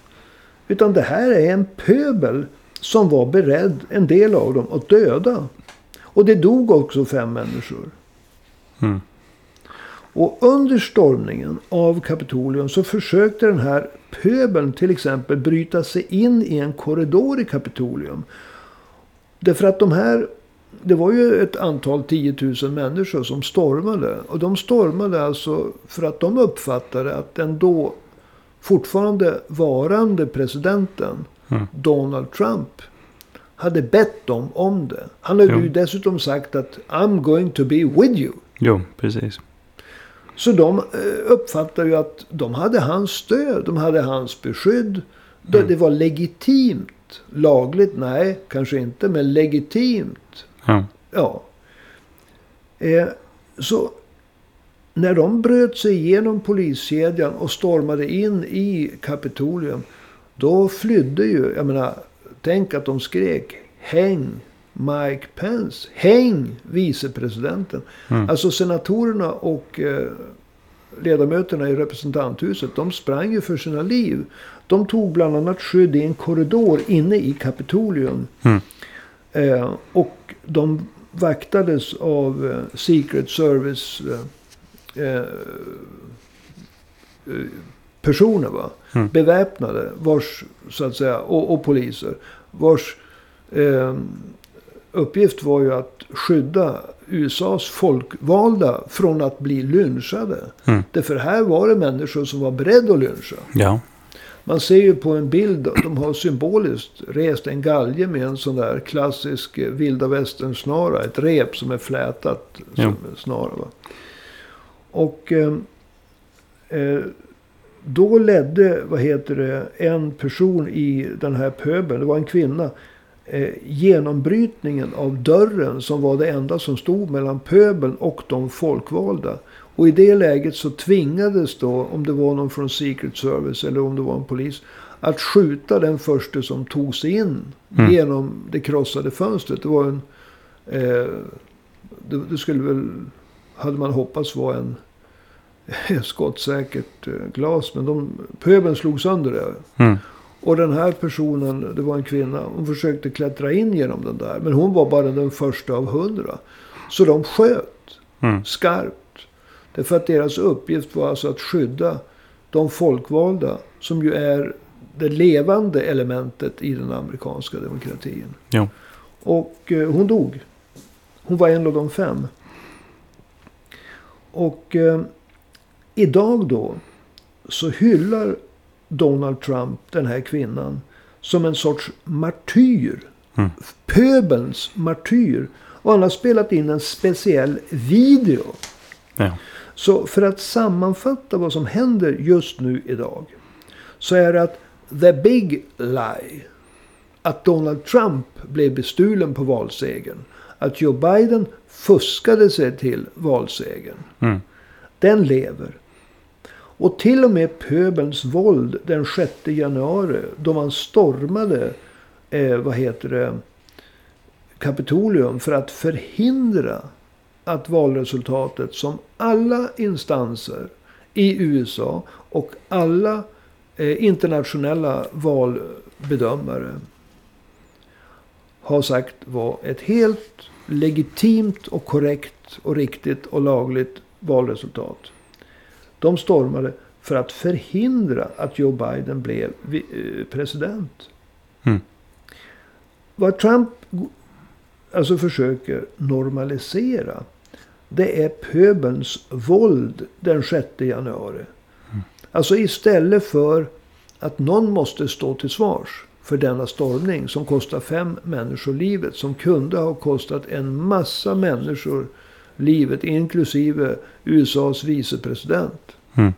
Speaker 2: Utan det här är en pöbel som var beredd, en del av dem, att döda. Och det dog också fem människor.
Speaker 1: Mm.
Speaker 2: Och under stormningen av Kapitolium så försökte den här pöbeln till exempel bryta sig in i en korridor i Kapitolium. Därför att de här, det var ju ett antal 10 000 människor som stormade. Och de stormade alltså för att de uppfattade att den då fortfarande varande presidenten
Speaker 1: Mm.
Speaker 2: Donald Trump hade bett dem om det. Han hade
Speaker 1: Jo.
Speaker 2: ju dessutom sagt att I'm going to be with you.
Speaker 1: Jo, precis.
Speaker 2: Så de eh, uppfattar ju att de hade hans stöd. De hade hans beskydd.
Speaker 1: Mm.
Speaker 2: det var legitimt. Lagligt? Nej, kanske inte. Men legitimt.
Speaker 1: Ja.
Speaker 2: Ja. Eh, så när de bröt sig igenom poliskedjan och stormade in i Kapitolium. Då flydde ju, jag menar, tänk att de skrek häng Mike Pence. Häng vicepresidenten.
Speaker 1: Mm.
Speaker 2: Alltså senatorerna och eh, ledamöterna i representanthuset. De sprang ju för sina liv. De tog bland annat skydd i en korridor inne i Kapitolium.
Speaker 1: Mm.
Speaker 2: Eh, och de vaktades av eh, Secret Service eh, eh, personer. Va?
Speaker 1: Mm.
Speaker 2: Beväpnade. Vars, så att säga, och, och poliser. Vars eh, uppgift var ju att skydda USAs folkvalda från att bli lynchade.
Speaker 1: Mm.
Speaker 2: Därför här var det människor som var beredda att lyncha.
Speaker 1: Ja.
Speaker 2: Man ser ju på en bild, de har symboliskt rest en galge med en sån där klassisk eh, vilda västern snara. Ett rep som är flätat som en snara. Va? Och eh, eh, då ledde, vad heter det, en person i den här pöbeln, det var en kvinna, eh, genombrytningen av dörren som var det enda som stod mellan pöbeln och de folkvalda. Och i det läget så tvingades då, om det var någon från Secret Service eller om det var en polis, att skjuta den första som tog sig in
Speaker 1: Mm.
Speaker 2: genom det krossade fönstret. Det var en... Eh, det, det skulle väl, hade man hoppats vara en skottsäkert eh, glas. Men de, pöbeln slog sönder det.
Speaker 1: Mm.
Speaker 2: Och den här personen, det var en kvinna, hon försökte klättra in genom den där. Men hon var bara den första av hundra. Så de sköt
Speaker 1: Mm.
Speaker 2: skarpt. Därför att deras uppgift var alltså att skydda de folkvalda. Som ju är det levande elementet i den amerikanska demokratin.
Speaker 1: Jo.
Speaker 2: Och eh, hon dog. Hon var en av de fem. Och eh, idag då så hyllar Donald Trump den här kvinnan som en sorts martyr.
Speaker 1: Mm.
Speaker 2: Pöbelns martyr. Och han har spelat in en speciell video.
Speaker 1: Ja.
Speaker 2: Så för att sammanfatta vad som händer just nu idag. Så är det att the big lie. Att Donald Trump blev bestulen på valsegern. Att Joe Biden fuskade sig till valsegern.
Speaker 1: Mm.
Speaker 2: Den lever. Och till och med pöbelns våld den 6 januari. Då man stormade, eh, vad heter det, Kapitolium för att förhindra att valresultatet som alla instanser i USA och alla eh, internationella valbedömare har sagt var ett helt legitimt och korrekt och riktigt och lagligt valresultat. De stormade för att förhindra att Joe Biden blev eh, president.
Speaker 1: Mm.
Speaker 2: Vad Trump alltså försöker normalisera. Det är pöbelns våld den 6 januari. Alltså istället för att någon måste stå till svars för denna stormning som kostar fem människor livet. Som kunde ha kostat en massa människor livet, inklusive USAs vicepresident.
Speaker 1: Mm.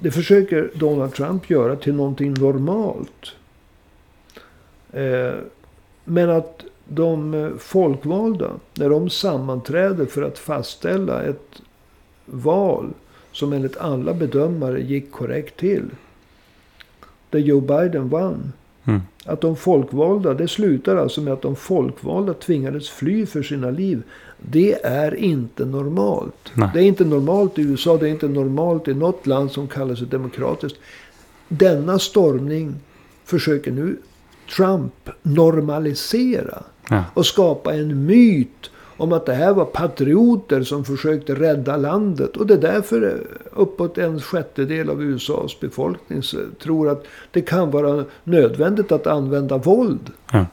Speaker 2: Det försöker Donald Trump göra till någonting normalt. Eh, men att de eh, folkvalda, när de sammanträder för att fastställa ett val som enligt alla bedömare gick korrekt till. Där Joe Biden vann.
Speaker 1: Mm.
Speaker 2: Att de folkvalda, det slutar alltså med att de folkvalda tvingades fly för sina liv. Det är inte normalt.
Speaker 1: Nej.
Speaker 2: Det är inte normalt i USA, det är inte normalt i något land som kallar sig demokratiskt. Denna stormning försöker nu Trump normalisera.
Speaker 1: Ja.
Speaker 2: Och skapa en myt om att det här var patrioter som försökte rädda landet. Och det är därför uppåt en sjättedel av USAs befolkning tror att det kan vara nödvändigt att använda våld.
Speaker 1: Ja.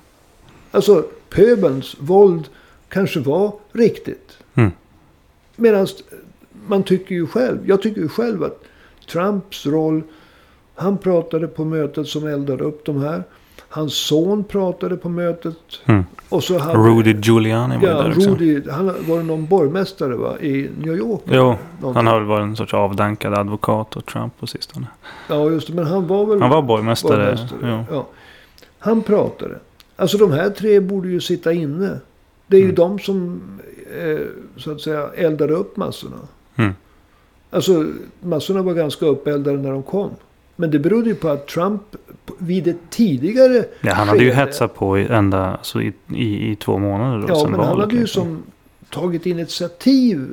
Speaker 2: Alltså pöbelns våld kanske var riktigt.
Speaker 1: Mm.
Speaker 2: Medan man tycker ju själv, jag tycker ju själv att Trumps roll. Han pratade på mötet som eldade upp de här. Hans son pratade på mötet.
Speaker 1: Mm.
Speaker 2: Och så hade,
Speaker 1: Rudy Giuliani var
Speaker 2: Ja,
Speaker 1: där också.
Speaker 2: Rudy, han var någon borgmästare va? i New York?
Speaker 1: Jo,
Speaker 2: Någonting.
Speaker 1: han har väl varit en sorts avdankad advokat åt Trump på sistone.
Speaker 2: Ja, just det. Men han var väl
Speaker 1: Han var borgmästare.
Speaker 2: borgmästare. Ja. Han pratade. Alltså de här tre borde ju sitta inne. Det är ju
Speaker 1: Mm.
Speaker 2: de som eh, så att säga eldade upp massorna.
Speaker 1: Mm.
Speaker 2: Alltså massorna var ganska uppeldade när de kom. Men det berodde ju på att Trump vid ett tidigare
Speaker 1: Ja, han hade ju hetsat på i, ända alltså i, i, i två månader. Då,
Speaker 2: Ja, men han hade ju
Speaker 1: liksom.
Speaker 2: som tagit initiativ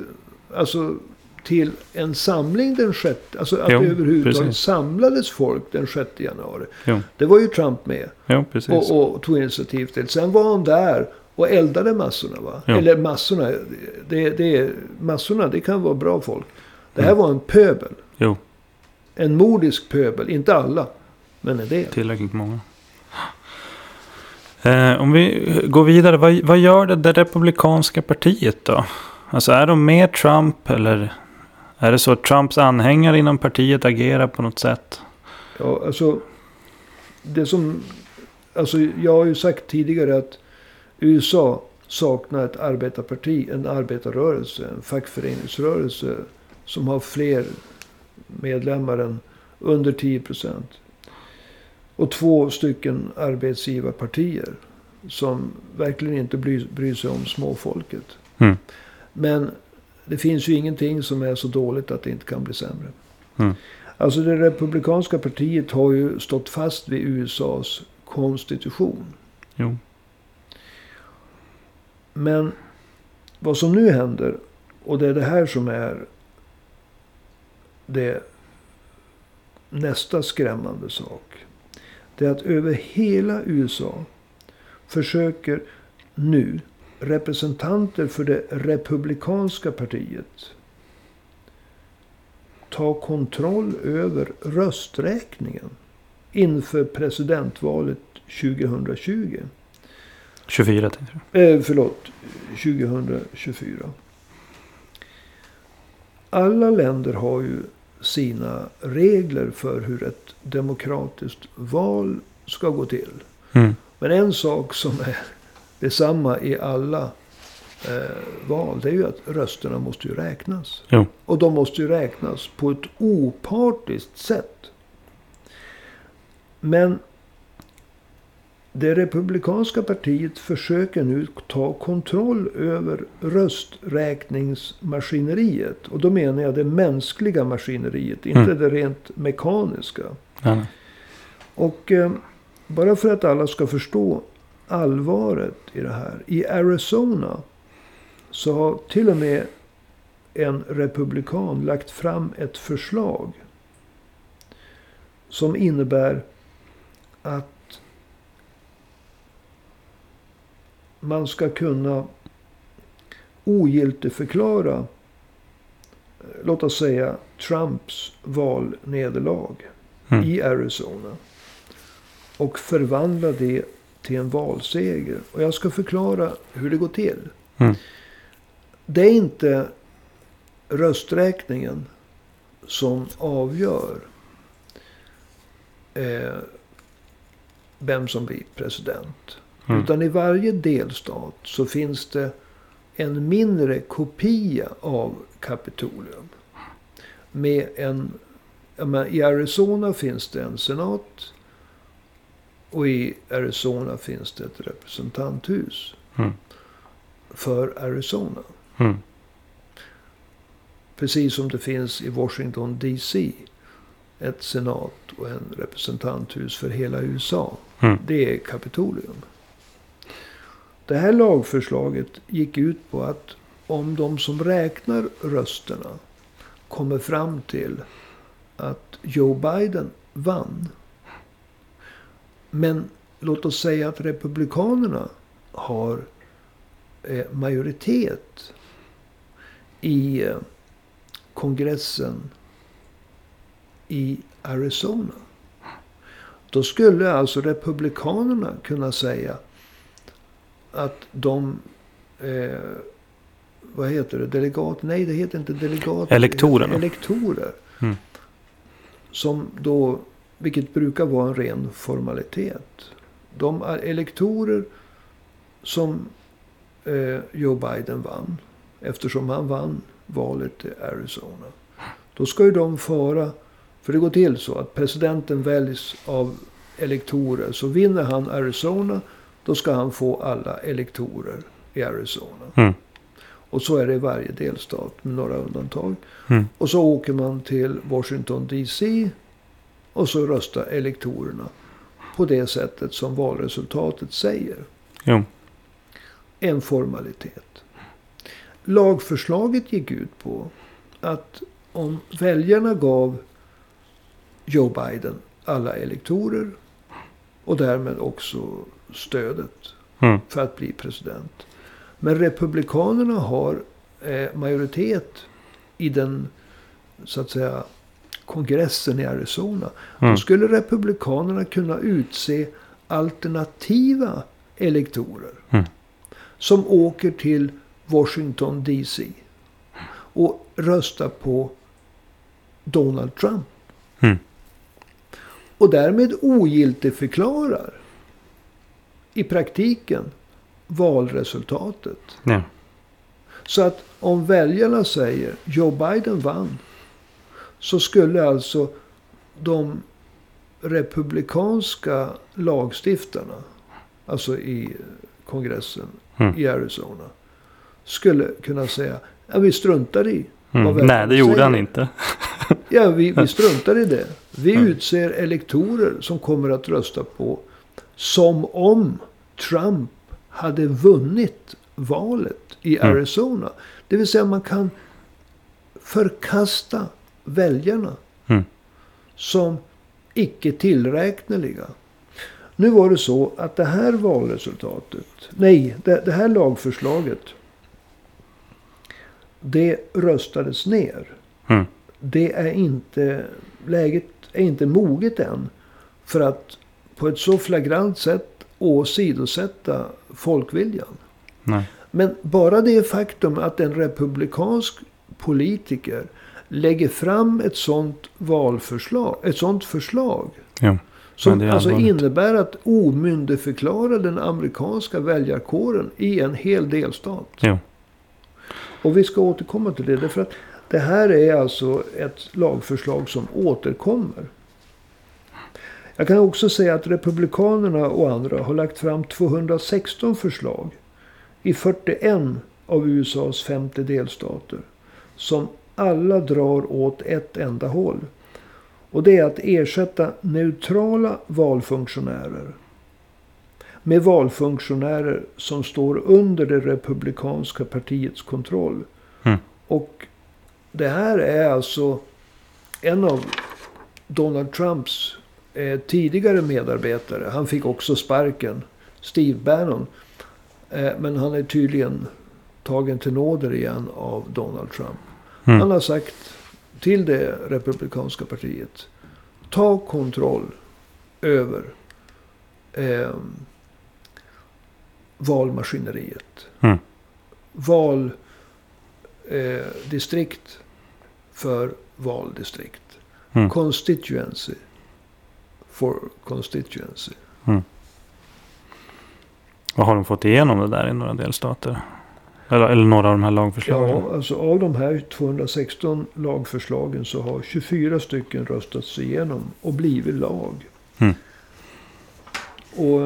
Speaker 2: alltså, till en samling den 6. Alltså att
Speaker 1: Jo,
Speaker 2: det överhuvudtaget
Speaker 1: precis.
Speaker 2: samlades folk den 6 januari.
Speaker 1: Jo.
Speaker 2: Det var ju Trump med
Speaker 1: Jo, precis.
Speaker 2: och, och tog initiativ till. Sen var han där och eldade massorna. Va? Eller massorna. Det, det, massorna, det kan vara bra folk. Det här
Speaker 1: Mm.
Speaker 2: var en pöbel.
Speaker 1: Jo,
Speaker 2: En mordisk pöbel. Inte alla, men en del.
Speaker 1: tillräckligt många. Eh, om vi går vidare. Vad, vad gör det, det republikanska partiet då? Alltså är de med Trump eller är det så att Trumps anhängare inom partiet agerar på något sätt?
Speaker 2: Ja, alltså, det som, alltså, jag har ju sagt tidigare att USA saknar ett arbetarparti, en arbetarrörelse, en fackföreningsrörelse som har fler medlemmar än under 10 procent. Och två stycken arbetsgivarpartier som verkligen inte bryr, bryr sig om småfolket.
Speaker 1: Mm.
Speaker 2: Men det finns ju ingenting som är så dåligt att det inte kan bli sämre.
Speaker 1: Mm.
Speaker 2: Alltså det republikanska partiet har ju stått fast vid USAs konstitution.
Speaker 1: Jo.
Speaker 2: Men vad som nu händer, och det är det här som är det nästa skrämmande sak. Det är att över hela USA försöker nu representanter för det republikanska partiet ta kontroll över rösträkningen inför presidentvalet 2020.
Speaker 1: 24 tänkte jag.
Speaker 2: Eh, förlåt, 2024. Alla länder har ju sina regler för hur ett demokratiskt val ska gå till.
Speaker 1: Mm.
Speaker 2: Men en sak som är detsamma i alla eh, val, det är ju att rösterna måste ju räknas.
Speaker 1: Jo.
Speaker 2: Och de måste ju räknas på ett opartiskt sätt. Men det republikanska partiet försöker nu ta kontroll över rösträkningsmaskineriet. Och då menar jag det mänskliga maskineriet, inte
Speaker 1: Mm.
Speaker 2: det rent mekaniska.
Speaker 1: Nej.
Speaker 2: Och eh, bara för att alla ska förstå allvaret i det här. I Arizona så har till och med en republikan lagt fram ett förslag. Som innebär att man ska kunna ogiltigförklara, låt oss säga, Trumps valnederlag
Speaker 1: Mm.
Speaker 2: i Arizona. Och förvandla det till en valseger. Och jag ska förklara hur det går till.
Speaker 1: Mm.
Speaker 2: Det är inte rösträkningen som avgör eh, vem som blir president.
Speaker 1: Mm.
Speaker 2: Utan i varje delstat så finns det en mindre kopia av Kapitolium. Med en, menar, I Arizona finns det en senat. Och i Arizona finns det ett representanthus
Speaker 1: Mm.
Speaker 2: för Arizona.
Speaker 1: Mm.
Speaker 2: Precis som det finns i Washington DC. Ett senat och en representanthus för hela USA.
Speaker 1: Mm.
Speaker 2: Det är Kapitolium. Det här lagförslaget gick ut på att om de som räknar rösterna kommer fram till att Joe Biden vann. Men låt oss säga att Republikanerna har eh, majoritet i eh, kongressen i Arizona. Då skulle alltså Republikanerna kunna säga att de... Eh, vad heter det? Delegat? Nej, det heter inte delegater.
Speaker 1: Elektorerna.
Speaker 2: Elektorer.
Speaker 1: Mm.
Speaker 2: som då, vilket brukar vara en ren formalitet. De elektorer som eh, Joe Biden vann, eftersom han vann valet i Arizona. Då ska ju de fara, för det går till så att presidenten väljs av elektorer. Så vinner han Arizona, då ska han få alla elektorer i Arizona.
Speaker 1: Mm.
Speaker 2: Och så är det i varje delstat med några undantag.
Speaker 1: Mm.
Speaker 2: Och så åker man till Washington DC. Och så röstar elektorerna på det sättet som valresultatet säger.
Speaker 1: Jo.
Speaker 2: En formalitet. Lagförslaget gick ut på att om väljarna gav Joe Biden alla elektorer och därmed också stödet
Speaker 1: Mm.
Speaker 2: för att bli president. Men Republikanerna har eh, majoritet i den, så att säga, kongressen i Arizona.
Speaker 1: Mm.
Speaker 2: Då skulle Republikanerna kunna utse alternativa elektorer.
Speaker 1: Mm.
Speaker 2: Som åker till Washington DC. Och röstar på Donald Trump.
Speaker 1: Mm.
Speaker 2: Och därmed ogiltigförklarar i praktiken valresultatet.
Speaker 1: Ja.
Speaker 2: Så att om väljarna säger Joe Biden vann. Så skulle alltså de republikanska lagstiftarna. Alltså i kongressen
Speaker 1: Mm.
Speaker 2: i Arizona. Skulle kunna säga. Ja, vi struntar i.
Speaker 1: Mm. Nej, det gjorde
Speaker 2: säger.
Speaker 1: han inte.
Speaker 2: Ja, vi, vi struntar i det. Vi
Speaker 1: Mm.
Speaker 2: utser elektorer som kommer att rösta på. Som om Trump hade vunnit valet i
Speaker 1: Mm.
Speaker 2: Arizona. Det vill säga man kan förkasta väljarna.
Speaker 1: Mm.
Speaker 2: Som icke tillräkneliga. Nu var det så att det här valresultatet. Nej, det, det här lagförslaget. Det röstades ner
Speaker 1: Mm.
Speaker 2: det är inte, läget är inte moget än. För att på ett så flagrant sätt åsidosätta folkviljan.
Speaker 1: Nej.
Speaker 2: Men bara det faktum att en republikansk politiker lägger fram ett sånt valförslag, ett sånt förslag.
Speaker 1: Jo.
Speaker 2: Som alltså innebär att omyndigförklara den amerikanska väljarkåren i en hel delstat.
Speaker 1: Jo.
Speaker 2: Och vi ska återkomma till det. Därför att det här är alltså ett lagförslag som återkommer. Jag kan också säga att Republikanerna och andra har lagt fram 216 förslag i 41 av USAs 50 delstater. Som alla drar åt ett enda håll. Och det är att ersätta neutrala valfunktionärer med valfunktionärer som står under det republikanska partiets kontroll.
Speaker 1: Mm.
Speaker 2: Och det här är alltså en av Donald Trumps eh, tidigare medarbetare. Han fick också sparken. Steve Bannon. Eh, men han är tydligen tagen till nåder igen av Donald Trump.
Speaker 1: Mm.
Speaker 2: Han har sagt till det republikanska partiet. Ta kontroll över eh, valmaskineriet.
Speaker 1: Mm.
Speaker 2: Valdistrikt eh, för valdistrikt.
Speaker 1: Mm.
Speaker 2: Constituency for constituency.
Speaker 1: Vad har de fått igenom det där i några delstater? Eller, eller några av de här lagförslagen?
Speaker 2: Ja, alltså av de här 216 lagförslagen så har 24 stycken röstats igenom och blivit lag.
Speaker 1: Mm.
Speaker 2: Och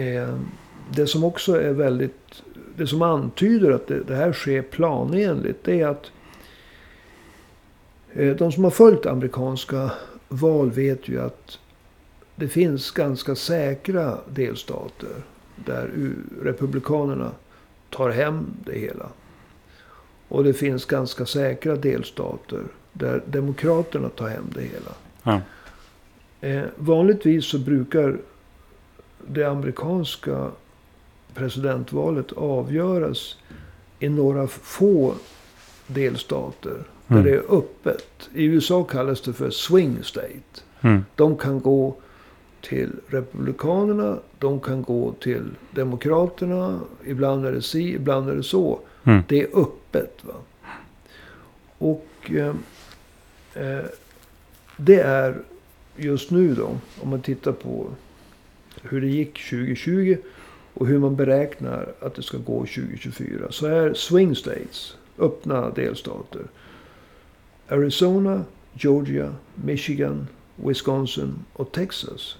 Speaker 2: eh, det som också är väldigt, det som antyder att det, det här sker planenligt, det är att eh, de som har följt amerikanska val vet ju att det finns ganska säkra delstater där republikanerna tar hem det hela. Och det finns ganska säkra delstater där demokraterna tar hem det hela.
Speaker 1: Ja.
Speaker 2: Eh, vanligtvis så brukar det amerikanska presidentvalet avgöras i några få delstater. Där
Speaker 1: Mm.
Speaker 2: det är öppet. I USA kallas det för swing state.
Speaker 1: Mm.
Speaker 2: De kan gå till Republikanerna. De kan gå till Demokraterna. Ibland är det si, ibland är det så.
Speaker 1: Mm.
Speaker 2: Det är öppet. Va? Och eh, Eh, det är just nu då, om man tittar på hur det gick 2020 och hur man beräknar att det ska gå 2024. Så är swing states, öppna delstater. Arizona, Georgia, Michigan, Wisconsin och Texas.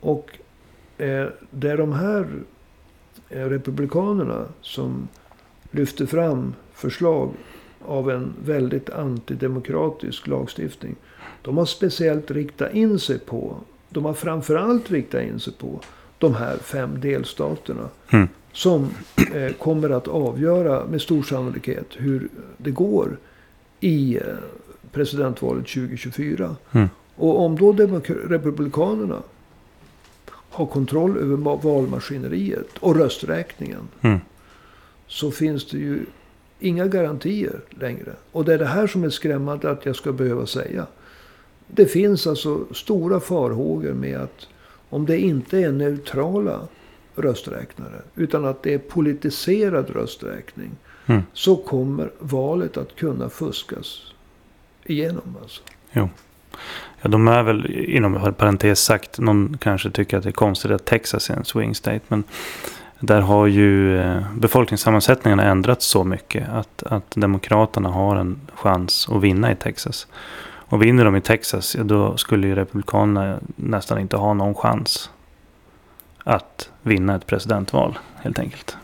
Speaker 2: Och eh, det är de här eh, republikanerna som lyfter fram förslag av en väldigt antidemokratisk lagstiftning. De har speciellt riktat in sig på, de har framförallt riktat in sig på de här fem delstaterna.
Speaker 1: Mm.
Speaker 2: Som eh, kommer att avgöra med stor sannolikhet hur det går i eh, presidentvalet 2024.
Speaker 1: Mm.
Speaker 2: Och om då republikanerna har kontroll över ma- valmaskineriet och rösträkningen.
Speaker 1: Mm.
Speaker 2: Så finns det ju inga garantier längre. Och det är det här som är skrämmande att jag ska behöva säga. Det finns alltså stora farhågor med att om det inte är neutrala rösträknare. Utan att det är politiserad rösträkning.
Speaker 1: Mm.
Speaker 2: Så kommer valet att kunna fuskas igenom. Alltså.
Speaker 1: Ja, de är väl, inom parentes sagt, någon kanske tycker att det är konstigt att Texas är en swing state. Men där har ju eh, befolkningssammansättningarna ändrats så mycket att, att Demokraterna har en chans att vinna i Texas. Och vinner de i Texas, då skulle ju Republikanerna nästan inte ha någon chans att vinna ett presidentval, helt enkelt.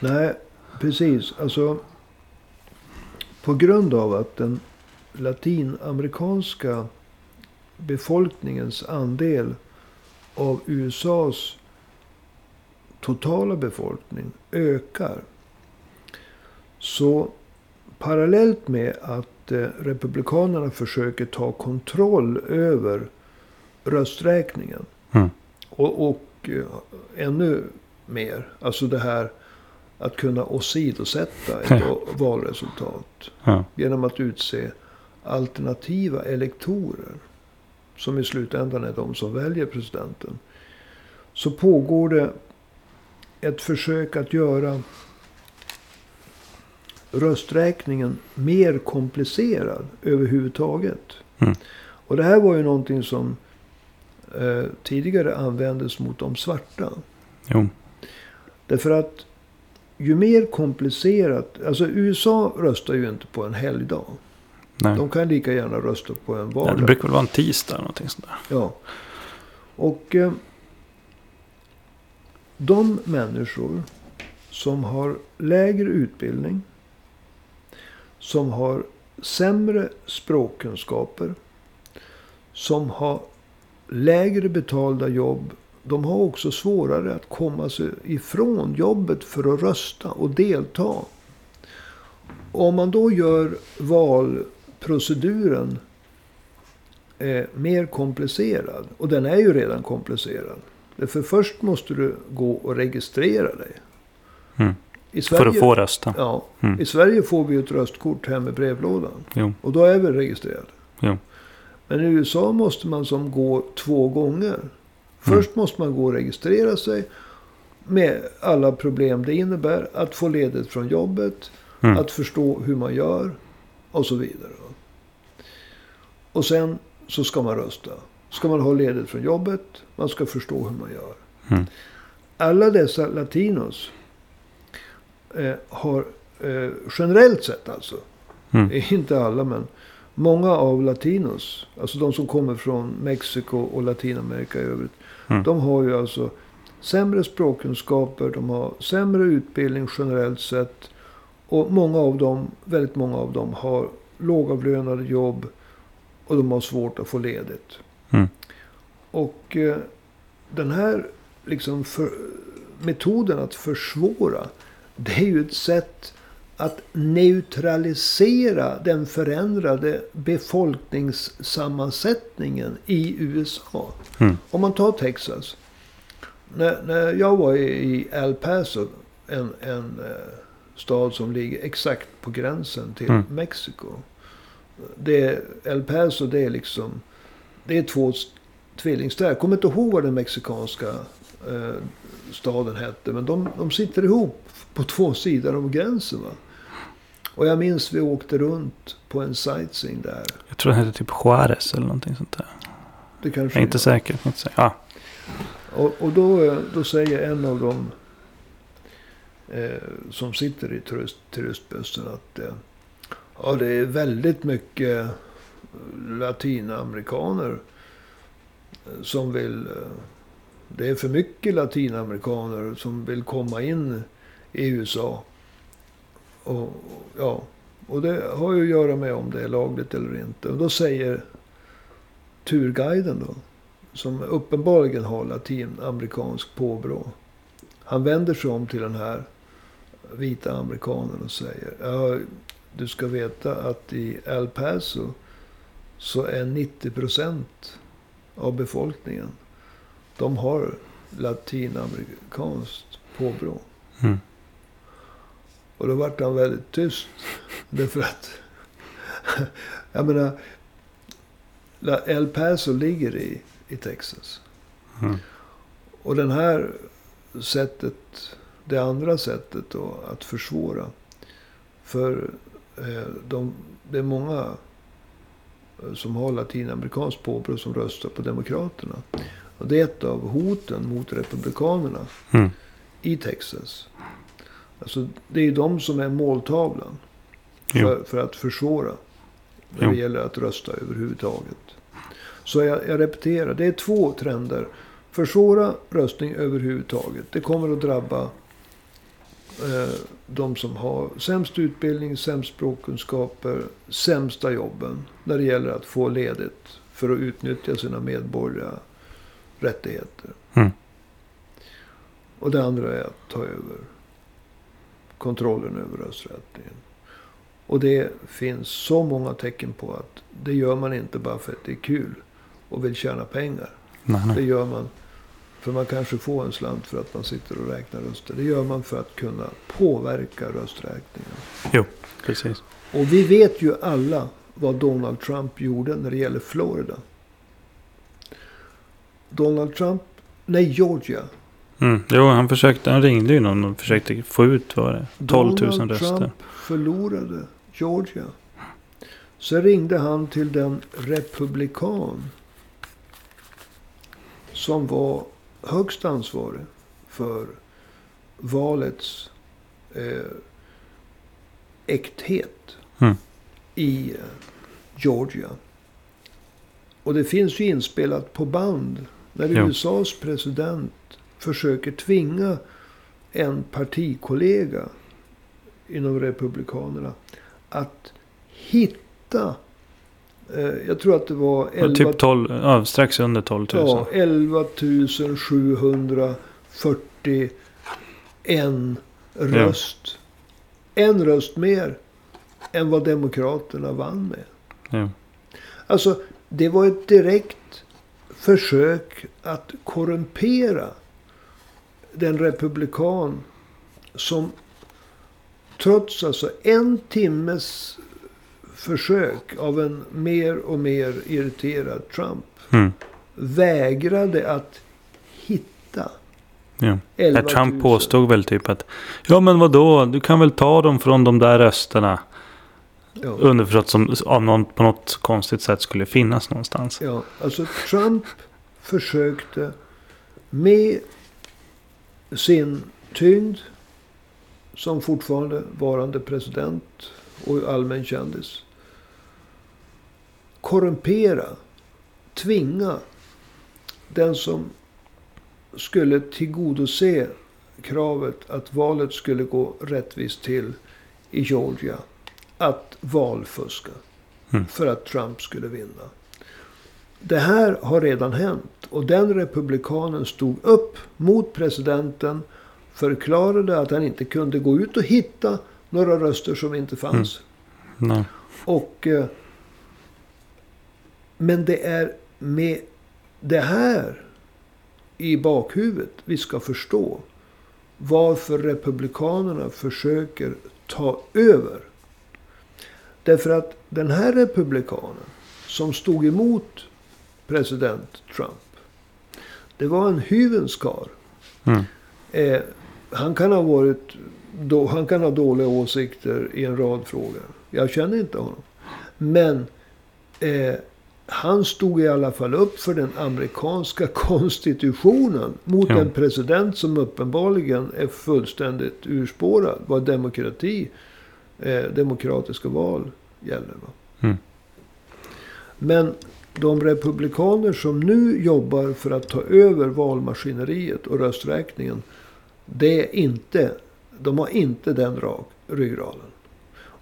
Speaker 2: Nej, precis. Alltså, på grund av att den latinamerikanska befolkningens andel av USAs totala befolkning ökar. Så parallellt med att eh, Republikanerna försöker ta kontroll över rösträkningen.
Speaker 1: Mm.
Speaker 2: Och, och eh, ännu mer, alltså det här att kunna åsidosätta ett valresultat.
Speaker 1: Ja.
Speaker 2: Genom att utse alternativa elektorer. Som i slutändan är de som väljer presidenten. Så pågår det ett försök att göra rösträkningen mer komplicerad överhuvudtaget.
Speaker 1: Mm.
Speaker 2: Och det här var ju någonting som eh, tidigare användes mot de svarta.
Speaker 1: Jo.
Speaker 2: Därför att ju mer komplicerat, alltså USA röstar ju inte på en helgdag.
Speaker 1: Nej.
Speaker 2: De kan lika gärna rösta på en
Speaker 1: Ja, det
Speaker 2: vardag.
Speaker 1: brukar väl vara en tisdag eller någonting sånt där.
Speaker 2: Ja. Och eh, de människor som har lägre utbildning, som har sämre språkkunskaper, som har lägre betalda jobb, de har också svårare att komma sig ifrån jobbet för att rösta och delta. Om man då gör valproceduren eh, mer komplicerad. Och den är ju redan komplicerad. För först måste du gå och registrera dig.
Speaker 1: Mm.
Speaker 2: Sverige,
Speaker 1: För att få rösta.
Speaker 2: Ja,
Speaker 1: Mm.
Speaker 2: I Sverige får vi ett röstkort hem i brevlådan.
Speaker 1: Jo.
Speaker 2: Och då är vi registrerade.
Speaker 1: Jo.
Speaker 2: Men i USA måste man som gå två gånger. Först måste man gå och registrera sig. Med alla problem det innebär. Att få ledigt från jobbet.
Speaker 1: Mm.
Speaker 2: Att förstå hur man gör. Och så vidare. Och sen så ska man rösta. Ska man ha ledigt från jobbet. Man ska förstå hur man gör.
Speaker 1: Mm.
Speaker 2: Alla dessa latinos. Eh, har eh, generellt sett alltså.
Speaker 1: Mm.
Speaker 2: Inte alla men. Många av latinos. Alltså de som kommer från Mexiko och Latinamerika i övrigt.
Speaker 1: Mm.
Speaker 2: De har ju alltså sämre språkkunskaper. De har sämre utbildning generellt sett. Och många av dem, väldigt många av dem har lågavlönade jobb. Och de har svårt att få ledigt.
Speaker 1: Mm.
Speaker 2: Och eh, den här liksom för, metoden att försvåra. Det är ju ett sätt att neutralisera den förändrade befolkningssammansättningen i USA.
Speaker 1: Mm.
Speaker 2: Om man tar Texas. När, när jag var i, El Paso, en, en eh, stad som ligger exakt på gränsen till
Speaker 1: Mm.
Speaker 2: Mexiko. Det, El Paso det är liksom, det är två tvillingstäder. Jag kommer inte ihåg vad den mexikanska eh, staden hette. Men de, de sitter ihop på två sidor om gränsen. Va? Och jag minns vi åkte runt på en sightseeing där.
Speaker 1: Jag tror den heter typ Juarez eller någonting sånt där.
Speaker 2: Det kanske
Speaker 1: Jag är inte säker. jag är Inte säker. Ja.
Speaker 2: Och, och då, eh, då säger en av dem eh, som sitter i turist, turistbussen att eh, ja, det är väldigt mycket latinamerikaner eh, som vill... Eh, det är för mycket latinamerikaner som vill komma in i USA. Och, ja, och det har ju att göra med om det är lagligt eller inte. Och då säger turguiden då, som uppenbarligen har latinamerikansk påbrå. Han vänder sig om till den här vita amerikanen och säger. Ja, du ska veta att i El Paso så är 90 procent av befolkningen. De har latinamerikanskt påbrå.
Speaker 1: Mm.
Speaker 2: Och då vart han väldigt tyst. Därför att, jag menar, El Paso ligger i, i Texas.
Speaker 1: Mm.
Speaker 2: Och den här sättet, det andra sättet då att försvåra. För eh, de, det är många eh, som har latinamerikanskt påbrå som röstar på Demokraterna. Och det är ett av hoten mot Republikanerna
Speaker 1: Mm.
Speaker 2: i Texas. Alltså, det är de som är måltavlan för, för att försvåra. När det
Speaker 1: Jo.
Speaker 2: gäller att rösta överhuvudtaget. Så jag, jag repeterar, det är två trender. Försvåra röstning överhuvudtaget. Det kommer att drabba eh, de som har sämst utbildning, sämst språkkunskaper, sämsta jobben. När det gäller att få ledigt för att utnyttja sina medborgerliga rättigheter.
Speaker 1: Mm.
Speaker 2: Och det andra är att ta över kontrollen över rösträttningen. Och det finns så många tecken på att det gör man inte bara för att det är kul och vill tjäna pengar.
Speaker 1: Nej,
Speaker 2: Det
Speaker 1: nej.
Speaker 2: gör man för man kanske får en slant för att man sitter och räknar röster. Det gör man för att kunna påverka rösträkningen.
Speaker 1: Jo, precis.
Speaker 2: Och vi vet ju alla vad Donald Trump gjorde när det gäller Florida. Donald Trump, nej Georgia.
Speaker 1: Mm. Jo, han försökte. Han ringde ju någon och försökte få ut vad var det? 12 000
Speaker 2: Donald
Speaker 1: röster.
Speaker 2: Trump förlorade Georgia. Så ringde han till den republikan som var högst ansvarig för valets eh, äkthet
Speaker 1: Mm.
Speaker 2: i eh, Georgia. Och det finns ju inspelat på band när
Speaker 1: Jo.
Speaker 2: USAs president försöker tvinga en partikollega inom Republikanerna att hitta, eh, jag tror att det var
Speaker 1: Och
Speaker 2: 11,
Speaker 1: Typ 12, ja, strax under 12 000.
Speaker 2: ja, 11 741 röst. En röst mer än vad Demokraterna vann med.
Speaker 1: Jo.
Speaker 2: Alltså, det var ett direkt försök att korrumpera den republikan som trots alltså en timmes försök av en mer och mer irriterad Trump
Speaker 1: Mm.
Speaker 2: vägrade att hitta
Speaker 1: Jo.
Speaker 2: 11
Speaker 1: Ja,
Speaker 2: 000.
Speaker 1: Trump påstod väl typ att Ja men vadå, du kan väl ta dem från de där rösterna.
Speaker 2: Ja.
Speaker 1: Underförstått som av någon, på något konstigt sätt skulle finnas någonstans.
Speaker 2: Ja, alltså Trump försökte med sin tyngd som fortfarande varande president och allmän kändis korrumpera, tvinga den som skulle tillgodose kravet att valet skulle gå rättvist till i Georgia att valfuska
Speaker 1: Mm.
Speaker 2: för att Trump skulle vinna. Det här har redan hänt och den republikanen stod upp mot presidenten, förklarade att han inte kunde gå ut och hitta några röster som inte fanns.
Speaker 1: Nej.
Speaker 2: Och, eh, men det är med det här i bakhuvudet vi ska förstå varför republikanerna försöker ta över. Därför att den här republikanen som stod emot president Trump. Det var en hyvens karl.
Speaker 1: Mm.
Speaker 2: Eh, han kan ha varit... Då, han kan ha dåliga åsikter i en rad frågor. Jag känner inte honom. Men eh, han stod i alla fall upp för den amerikanska konstitutionen. Mot
Speaker 1: Ja.
Speaker 2: en president som uppenbarligen är fullständigt urspårad. Vad demokrati, eh, demokratiska val gäller. Va?
Speaker 1: Mm.
Speaker 2: Men de republikaner som nu jobbar för att ta över valmaskineriet och rösträkningen. Det är inte, de har inte den rak, ryggraden.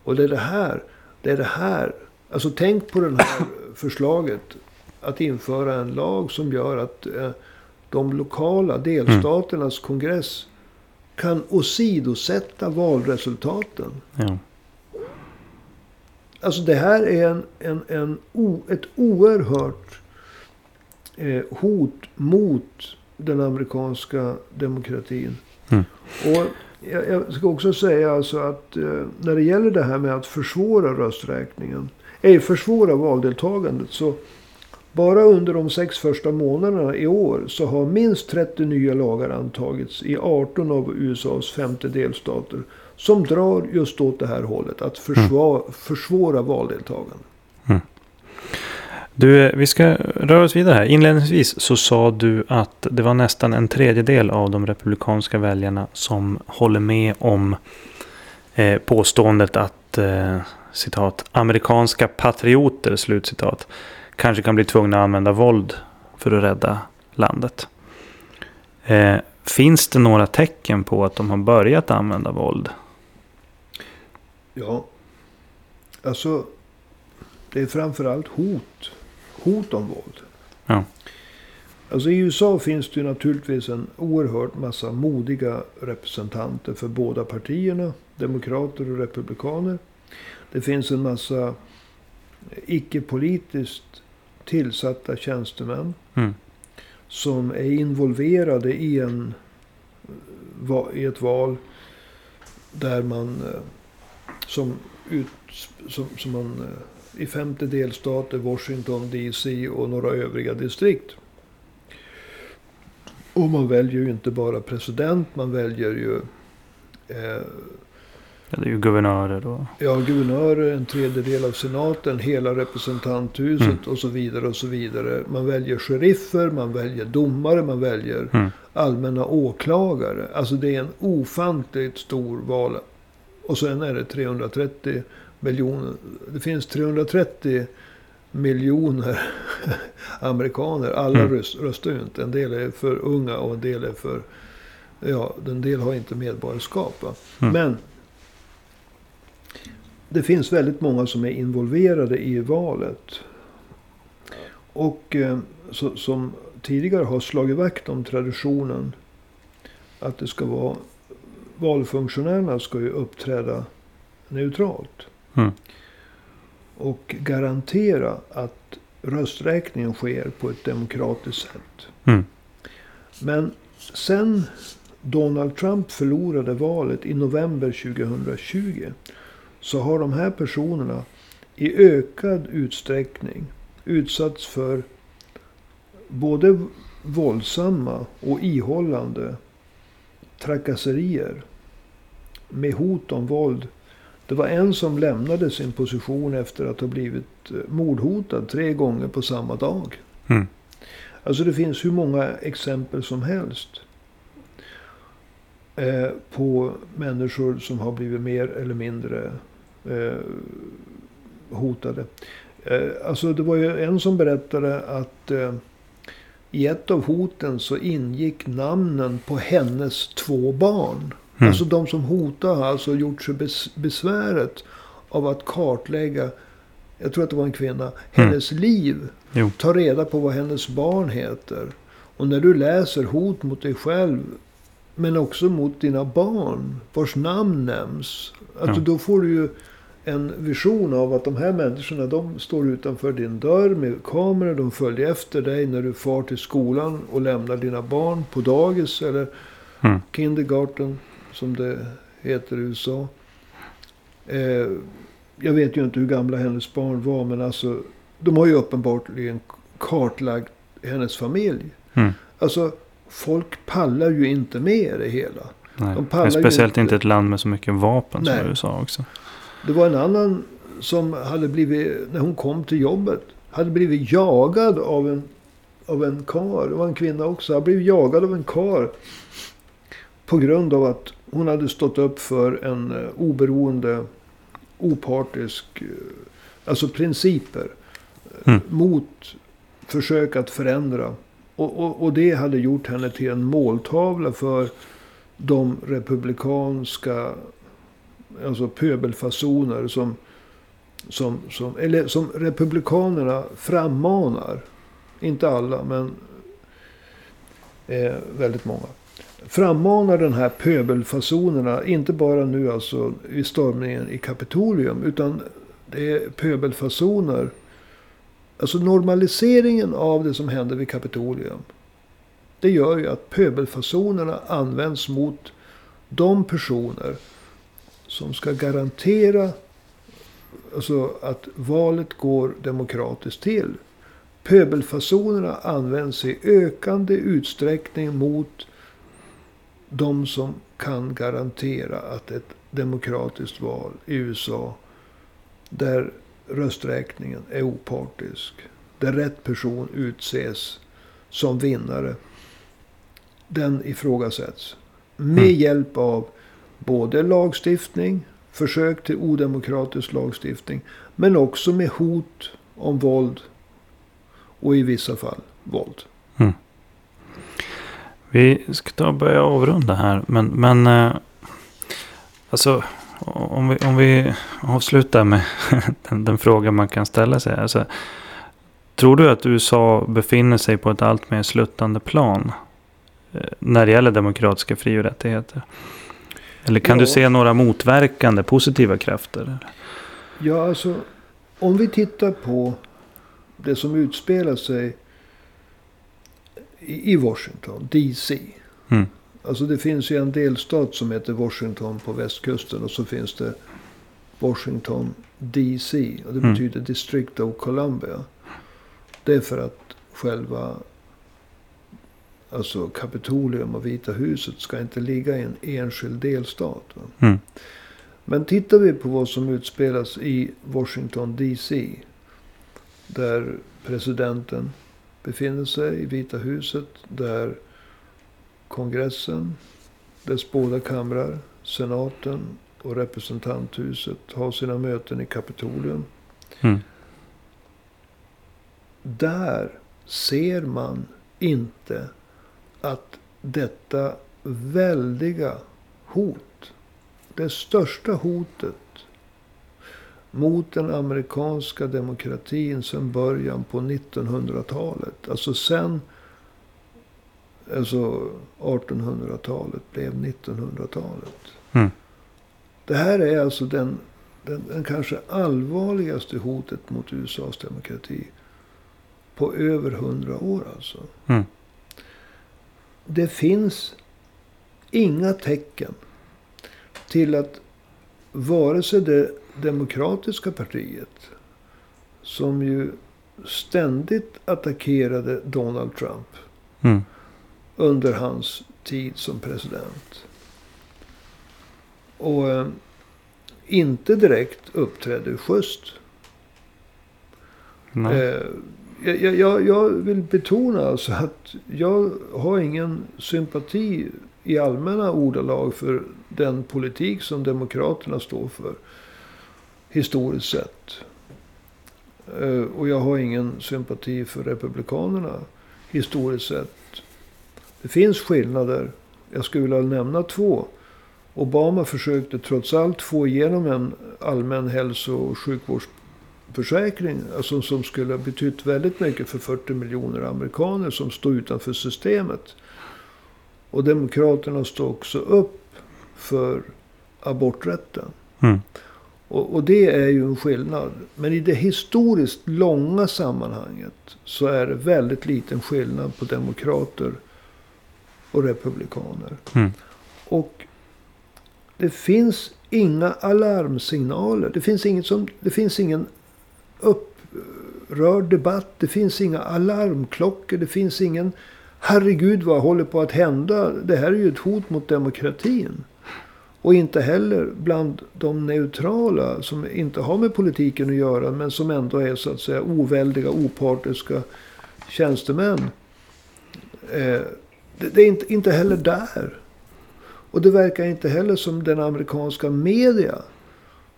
Speaker 2: Och det är det här, det är det här. Alltså tänk på det här förslaget. Att införa en lag som gör att eh, de lokala delstaternas kongress kan åsidosätta valresultaten.
Speaker 1: Ja.
Speaker 2: Alltså det här är en, en, en o, ett oerhört eh, hot mot den amerikanska demokratin.
Speaker 1: Mm.
Speaker 2: Och jag, jag ska också säga alltså att eh, när det gäller det här med att försvåra rösträkningen. Eh, försvåra valdeltagandet. Så bara under de sex första månaderna i år så har minst 30 nya lagar antagits i 18 av USAs 50 delstater. Som drar just åt det här hållet. Att försva- försvåra valdeltagande.
Speaker 1: Du, eh, vi ska röra oss vidare här. Inledningsvis så sa du att det var nästan en tredjedel av de republikanska väljarna som håller med om eh, påståendet att eh, citat, amerikanska patrioter, slutcitat, kanske kan bli tvungna att använda våld för att rädda landet. Eh, finns det några tecken på att de har börjat använda våld?
Speaker 2: Ja. Alltså. Det är framförallt hot. Hot om våld.
Speaker 1: Ja.
Speaker 2: Alltså i USA finns det ju naturligtvis en oerhört massa modiga representanter för båda partierna. Demokrater och republikaner. Det finns en massa icke-politiskt tillsatta tjänstemän.
Speaker 1: Mm.
Speaker 2: Som är involverade i, en, i ett val. Där man eh, som, ut, som, som man eh, i femte delstater, Washington DC och några övriga distrikt. Och man väljer ju inte bara president, man väljer ju eh,
Speaker 1: Ja, Det är ju guvernörer och...
Speaker 2: ja, guvernörer, en tredjedel av senaten, hela representanthuset
Speaker 1: Mm.
Speaker 2: och så vidare och så vidare. Man väljer sheriffer, man väljer domare, man väljer
Speaker 1: Mm.
Speaker 2: allmänna åklagare. Alltså det är en ofantligt stor val. Och sen är det 330 miljoner. Det finns 330 miljoner amerikaner. Alla
Speaker 1: Mm.
Speaker 2: röst, röstar ju inte. En del är för unga och en del är för... Ja, en del har inte medborgarskap.
Speaker 1: Mm.
Speaker 2: Men det finns väldigt många som är involverade i valet. Och eh, så, som tidigare har slagit vakt om traditionen. Att det ska vara valfunktionärerna ska ju uppträda neutralt.
Speaker 1: Mm.
Speaker 2: Och garantera att rösträkningen sker på ett demokratiskt sätt.
Speaker 1: Mm.
Speaker 2: Men sen Donald Trump förlorade valet i november 2020. Så har de här personerna i ökad utsträckning utsatts för både våldsamma och ihållande trakasserier. Med hot om våld. Det var en som lämnade sin position efter att ha blivit eh, mordhotad tre gånger på samma dag.
Speaker 1: Mm.
Speaker 2: Alltså det finns hur många exempel som helst. Eh, på människor som har blivit mer eller mindre hotade. Eh, alltså det var ju en som berättade att eh, i ett av hoten så ingick namnen på hennes två barn.
Speaker 1: Mm.
Speaker 2: Alltså de som hotar har alltså gjort sig bes- besväret av att kartlägga, jag tror att det var en kvinna, hennes liv.
Speaker 1: Jo.
Speaker 2: Ta reda på vad hennes barn heter. Och när du läser hot mot dig själv, men också mot dina barn, vars namn nämns. Alltså
Speaker 1: Ja.
Speaker 2: då får du ju en vision av att de här människorna, de står utanför din dörr med kameror. De följer efter dig när du far till skolan och lämnar dina barn på dagis eller
Speaker 1: Mm.
Speaker 2: kindergarten, som det heter i USA. Eh, jag vet ju inte hur gamla hennes barn var, men alltså de har ju uppenbarligen kartlagt hennes familj.
Speaker 1: Mm.
Speaker 2: Alltså, folk pallar ju inte med det hela.
Speaker 1: Nej.
Speaker 2: De pallar
Speaker 1: Speciellt
Speaker 2: inte.
Speaker 1: inte ett land med så mycket vapen
Speaker 2: Nej.
Speaker 1: som USA också.
Speaker 2: Det var en annan som hade blivit, när hon kom till jobbet, hade blivit jagad av en, av en kar. Det var en kvinna också. Hade blivit jagad av en kar. På grund av att hon hade stått upp för en eh, oberoende, opartisk, eh, alltså principer. eh,
Speaker 1: Mm.
Speaker 2: Mot försök att förändra. Och, och, och det hade gjort henne till en måltavla för de republikanska alltså pöbelfasoner som, som, som, eller som republikanerna frammanar. Inte alla, men eh, väldigt många. Frammanar den här pöbelfasonerna, inte bara nu alltså i stormningen i Kapitolium, utan det är pöbelfasoner. Alltså normaliseringen av det som hände vid Kapitolium. Det gör ju att pöbelfasonerna används mot de personer som ska garantera alltså, att valet går demokratiskt till. Pöbelfasonerna används i ökande utsträckning mot de som kan garantera att ett demokratiskt val i USA där rösträkningen är opartisk, där rätt person utses som vinnare, den ifrågasätts. Med
Speaker 1: Mm.
Speaker 2: hjälp av både lagstiftning, försök till odemokratisk lagstiftning, men också med hot om våld och i vissa fall våld. Mm.
Speaker 1: Vi ska ta och börja avrunda här. Men, men eh, alltså, om vi, om vi avslutar med den, den fråga man kan ställa sig. Alltså, tror du att USA befinner sig på ett allt mer sluttande plan? Eh, när det gäller demokratiska fri och rättigheter? Eller kan
Speaker 2: Ja.
Speaker 1: du se några motverkande positiva krafter?
Speaker 2: Ja, alltså om vi tittar på det som utspelar sig i Washington, DC.
Speaker 1: Mm.
Speaker 2: Alltså det finns ju en delstat som heter Washington på västkusten och så finns det Washington DC. Och det
Speaker 1: Mm.
Speaker 2: betyder District of Columbia. Det är för att själva alltså Kapitolium och Vita huset ska inte ligga i en enskild delstat.
Speaker 1: Mm.
Speaker 2: Men tittar vi på vad som utspelas i Washington DC. Där presidenten befinner sig i Vita huset. Där kongressen, dess båda kamrar, senaten och representanthuset har sina möten i Kapitolium.
Speaker 1: Mm.
Speaker 2: Där ser man inte att detta väldiga hot, det största hotet mot den amerikanska demokratin sedan början på 1900-talet. Alltså sen alltså 1800-talet blev 1900-talet.
Speaker 1: Mm.
Speaker 2: Det här är alltså den, den, den kanske allvarligaste hotet mot USAs demokrati på över hundra år alltså.
Speaker 1: Mm.
Speaker 2: Det finns inga tecken till att vare sig det demokratiska partiet, som ju ständigt attackerade Donald Trump
Speaker 1: Mm.
Speaker 2: under hans tid som president. Och eh, inte direkt uppträdde schysst. Eh, jag, jag- jag, vill betona alltså att jag har ingen sympati i allmänna ordalag för den politik som Demokraterna står för. Historiskt sett. Eh, och jag har ingen sympati för Republikanerna historiskt sett. Det finns skillnader. Jag skulle vilja nämna två. Obama försökte trots allt få igenom en allmän hälso och sjukvårdsförsäkring. Alltså som skulle ha betytt väldigt mycket för 40 miljoner amerikaner som står utanför systemet. Och Demokraterna står också upp för aborträtten.
Speaker 1: Mm.
Speaker 2: Och, och det är ju en skillnad. Men i det historiskt långa sammanhanget så är det väldigt liten skillnad på demokrater och republikaner.
Speaker 1: Mm.
Speaker 2: Och det finns inga alarmsignaler. Det finns, inget som, det finns ingen upprörd debatt. Det finns inga alarmklockor. Det finns ingen herregud vad håller på att hända? Det här är ju ett hot mot demokratin. Och inte heller bland de neutrala som inte har med politiken att göra. Men som ändå är så att säga oväldiga, opartiska tjänstemän. Eh, det, det, är inte, inte heller där. Och det verkar inte heller som den amerikanska media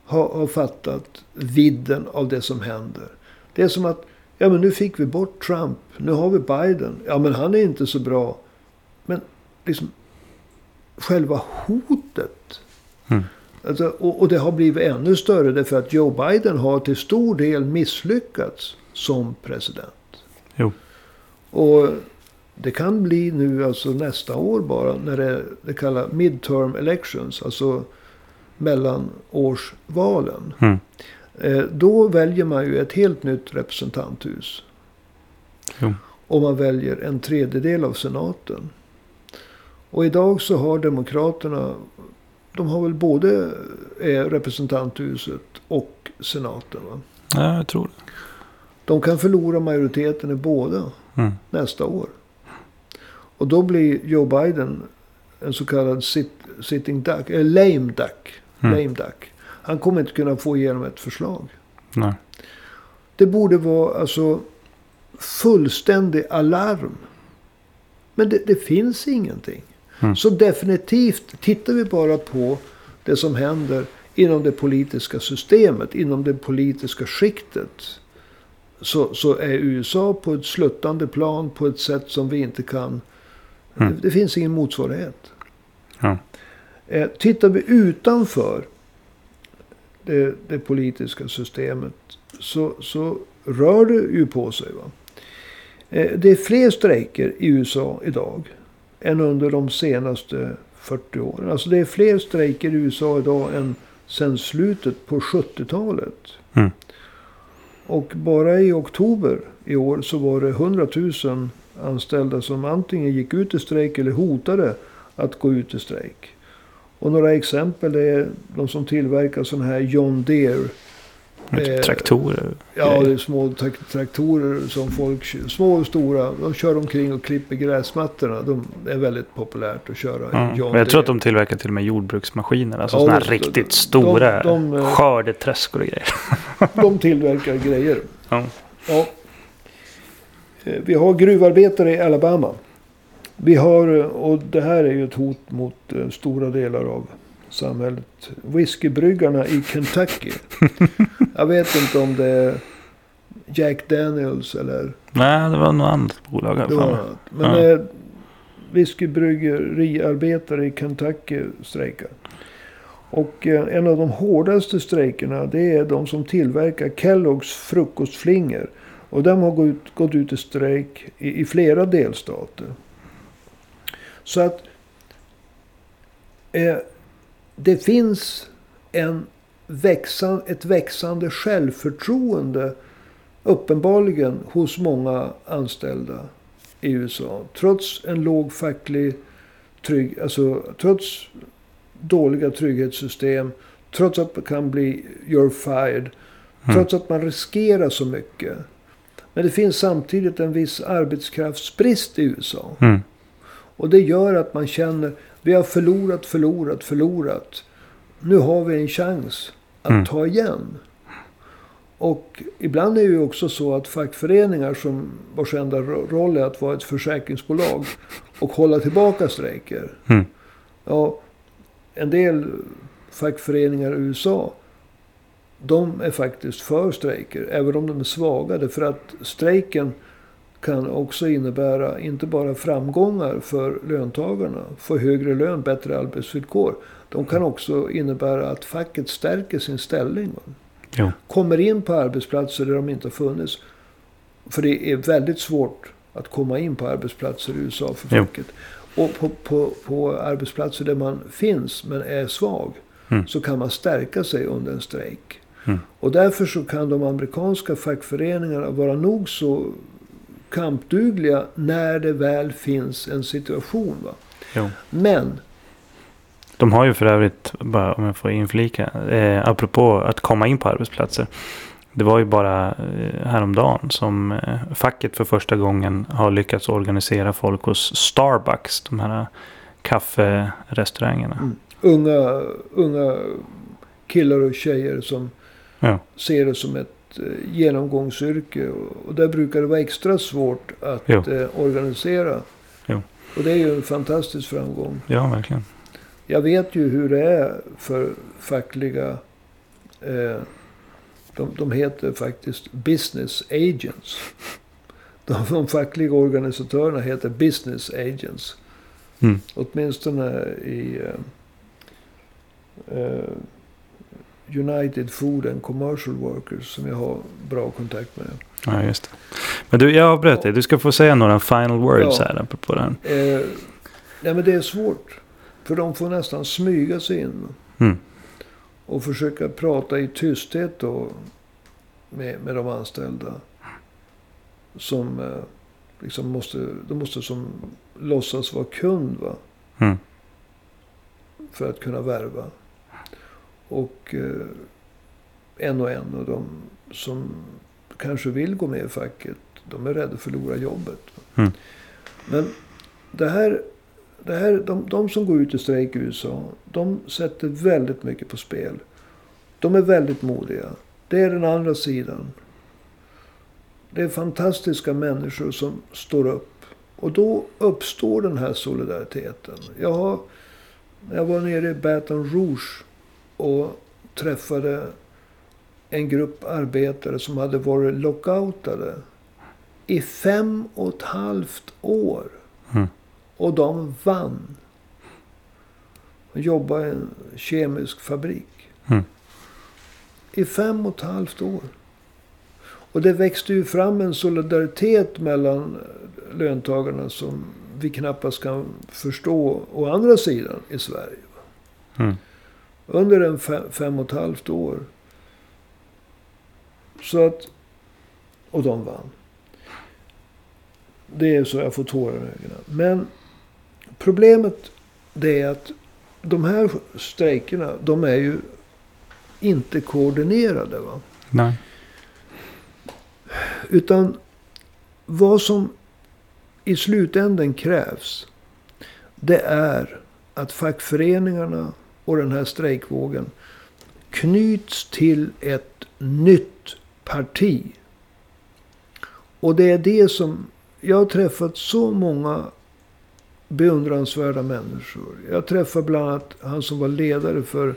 Speaker 2: har, har fattat vidden av det som händer. Det är som att, ja men nu fick vi bort Trump. Nu har vi Biden. Ja men han är inte så bra. Men liksom själva hotet. Mm. Alltså, och, och, det har blivit ännu större därför att Joe Biden har till stor del misslyckats som president.
Speaker 1: Jo.
Speaker 2: Och det kan bli nu alltså nästa år bara när det, det kallas midterm elections. Alltså mellanårsvalen. Mm. Eh, då väljer man ju ett helt nytt representanthus. Jo. Och man väljer en tredjedel av senaten. Och idag så har demokraterna. De har väl både eh, representanthuset och senaten. Va?
Speaker 1: Ja, jag tror det.
Speaker 2: De kan förlora majoriteten i båda mm. nästa år. Och då blir Joe Biden en så kallad sit, sitting duck, eller lame duck. Mm. Lame duck. Han kommer inte kunna få igenom ett förslag.
Speaker 1: Nej.
Speaker 2: Det borde vara alltså fullständig alarm. Men det, det finns ingenting. Mm. Så definitivt, tittar vi bara på det som händer inom det politiska systemet, inom det politiska skiktet. Så, så är USA på ett sluttande plan på ett sätt som vi inte kan Mm. Det, det, finns ingen motsvarighet.
Speaker 1: Ja.
Speaker 2: Eh, tittar vi utanför det, det, politiska systemet så, så rör det ju på sig. Va? Eh, det är fler strejker i USA idag än under de senaste 40 åren. Alltså det är fler strejker i USA idag än sen slutet på 70-talet.
Speaker 1: Mm.
Speaker 2: Och bara i oktober i år så var det 100 000 anställda som antingen gick ut i strejk eller hotade att gå ut i strejk. Och några exempel är de som tillverkar sådana här John Deere.
Speaker 1: Eh, traktorer?
Speaker 2: Ja, det är små traktorer som folk, små och stora. De kör omkring och klipper gräsmattorna. De är väldigt populärt att köra
Speaker 1: mm. John Jag tror att de tillverkar till och med jordbruksmaskiner. Alltså ja, sådana här riktigt de, stora de, de, eh, skördeträskor och grejer.
Speaker 2: de tillverkar grejer.
Speaker 1: Ja.
Speaker 2: ja. Eh, vi har gruvarbetare i Alabama. Vi har, eh, och det här är ju ett hot mot eh, stora delar av samhället. Whiskybryggarna i Kentucky. Jag vet inte om det är Jack Daniels eller...
Speaker 1: Nej, det var något annat bolag. Det var
Speaker 2: Men ja. whiskybryggeriarbetare i Kentucky strejkar. Och en av de hårdaste strejkerna det är de som tillverkar Kelloggs frukostflingor. Och de har gått ut, gått ut i strejk i, i flera delstater. Så att eh, det finns en växan, ett växande självförtroende uppenbarligen hos många anställda i USA. Trots en låg facklig trygg, alltså trots dåliga trygghetssystem. Trots att man kan bli you're fired. Mm. Trots att man riskerar så mycket. Men det finns samtidigt en viss arbetskraftsbrist i USA.
Speaker 1: Mm.
Speaker 2: Och det gör att man känner, vi har förlorat, förlorat, förlorat. Nu har vi en chans att mm. ta igen. Och ibland är det ju också så att fackföreningar som vars enda roll är att vara ett försäkringsbolag och hålla tillbaka strejker.
Speaker 1: Mm.
Speaker 2: Ja, en del fackföreningar i USA de är faktiskt för strejker. Även om de är svaga. Därför att strejken kan också innebära inte bara framgångar för löntagarna. Få högre lön, bättre arbetsvillkor. De kan också innebära att facket stärker sin ställning.
Speaker 1: Ja.
Speaker 2: Kommer in på arbetsplatser där de inte har funnits. För det är väldigt svårt att komma in på arbetsplatser i USA för facket. Ja. Och på, på, på, arbetsplatser där man finns men är svag. Mm. Så kan man stärka sig under en strejk.
Speaker 1: Mm.
Speaker 2: Och därför så kan de amerikanska fackföreningarna vara nog så kampdugliga när det väl finns en situation. Va?
Speaker 1: Jo.
Speaker 2: Men.
Speaker 1: De har ju för övrigt, bara om jag får inflika, eh, apropå att komma in på arbetsplatser. Det var ju bara eh, häromdagen som eh, facket för första gången har lyckats organisera folk hos Starbucks. De här kafferestaurangerna.
Speaker 2: Mm. Unga, unga killar och tjejer som
Speaker 1: Ja.
Speaker 2: ser det som ett genomgångsyrke. Och, och där brukar det vara extra svårt att
Speaker 1: Jo.
Speaker 2: eh, organisera.
Speaker 1: Jo.
Speaker 2: Och det är ju en fantastisk framgång.
Speaker 1: Ja, verkligen.
Speaker 2: Jag vet ju hur det är för fackliga... Eh, de, de heter faktiskt business agents. De, de fackliga organisatörerna heter business agents.
Speaker 1: Mm.
Speaker 2: Åtminstone i eh, eh, United Food and Commercial Workers som jag har bra kontakt med.
Speaker 1: Ja, just det. Men du, jag avbröt dig. Du ska få säga några final words
Speaker 2: Ja.
Speaker 1: här apropå den.
Speaker 2: Eh, nej men det är svårt. För de får nästan smyga sig in.
Speaker 1: Mm.
Speaker 2: Och försöka prata i tysthet då med, med de anställda. Som eh, liksom måste, de måste som låtsas vara kund va.
Speaker 1: Mm.
Speaker 2: För att kunna värva. Och eh, en och en av de som kanske vill gå med i facket. De är rädda för att förlora jobbet.
Speaker 1: Mm.
Speaker 2: Men det här, det här de, de som går ut i strejk i USA. De sätter väldigt mycket på spel. De är väldigt modiga. Det är den andra sidan. Det är fantastiska människor som står upp. Och då uppstår den här solidariteten. Jag har, jag var nere i Baton Rouge och träffade en grupp arbetare som hade varit lockoutade i fem och ett halvt år.
Speaker 1: Mm.
Speaker 2: Och de vann. De jobbade i en kemisk fabrik.
Speaker 1: Mm.
Speaker 2: I fem och ett halvt år. Och det växte ju fram en solidaritet mellan löntagarna som vi knappast kan förstå å andra sidan i Sverige.
Speaker 1: Mm.
Speaker 2: Under en fem, fem och ett halvt år. Så att... Och de vann. Det är så jag får tårar i ögonen. Men problemet det är att de här strejkerna, de är ju inte koordinerade. Va?
Speaker 1: Nej.
Speaker 2: Utan vad som i slutänden krävs. Det är att fackföreningarna och den här strejkvågen knyts till ett nytt parti. Och det är det som... Jag har träffat så många beundransvärda människor. Jag träffade bland annat han som var ledare för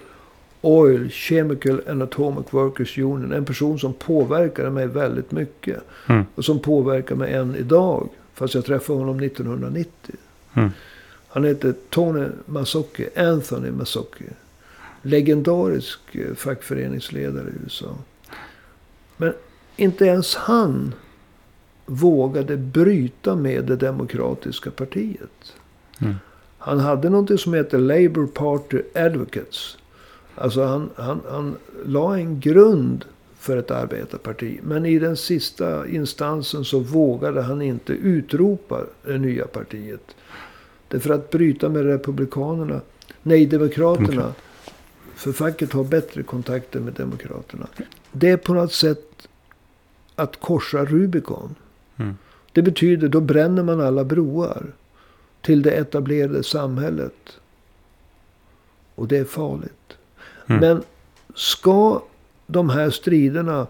Speaker 2: Oil Chemical and Atomic Workers Union. En person som påverkade mig väldigt mycket.
Speaker 1: Mm.
Speaker 2: Och som påverkar mig än idag. Fast jag träffade honom 1990.
Speaker 1: Mm.
Speaker 2: Han heter Tony Mazzocchi. Anthony Mazzocchi. Legendarisk eh, fackföreningsledare i USA. Men inte ens han vågade bryta med det demokratiska partiet.
Speaker 1: Mm.
Speaker 2: Han hade något som heter Labour Party Advocates. Alltså han, han, han la en grund för ett arbetarparti. Men i den sista instansen så vågade han inte utropa det nya partiet. Därför att bryta med republikanerna, nej demokraterna.
Speaker 1: Demokrat.
Speaker 2: För facket har bättre kontakter med demokraterna. Det är på något sätt att korsa Rubicon.
Speaker 1: Mm.
Speaker 2: Det betyder då bränner man alla broar till det etablerade samhället. Och det är farligt.
Speaker 1: Mm.
Speaker 2: Men ska de här striderna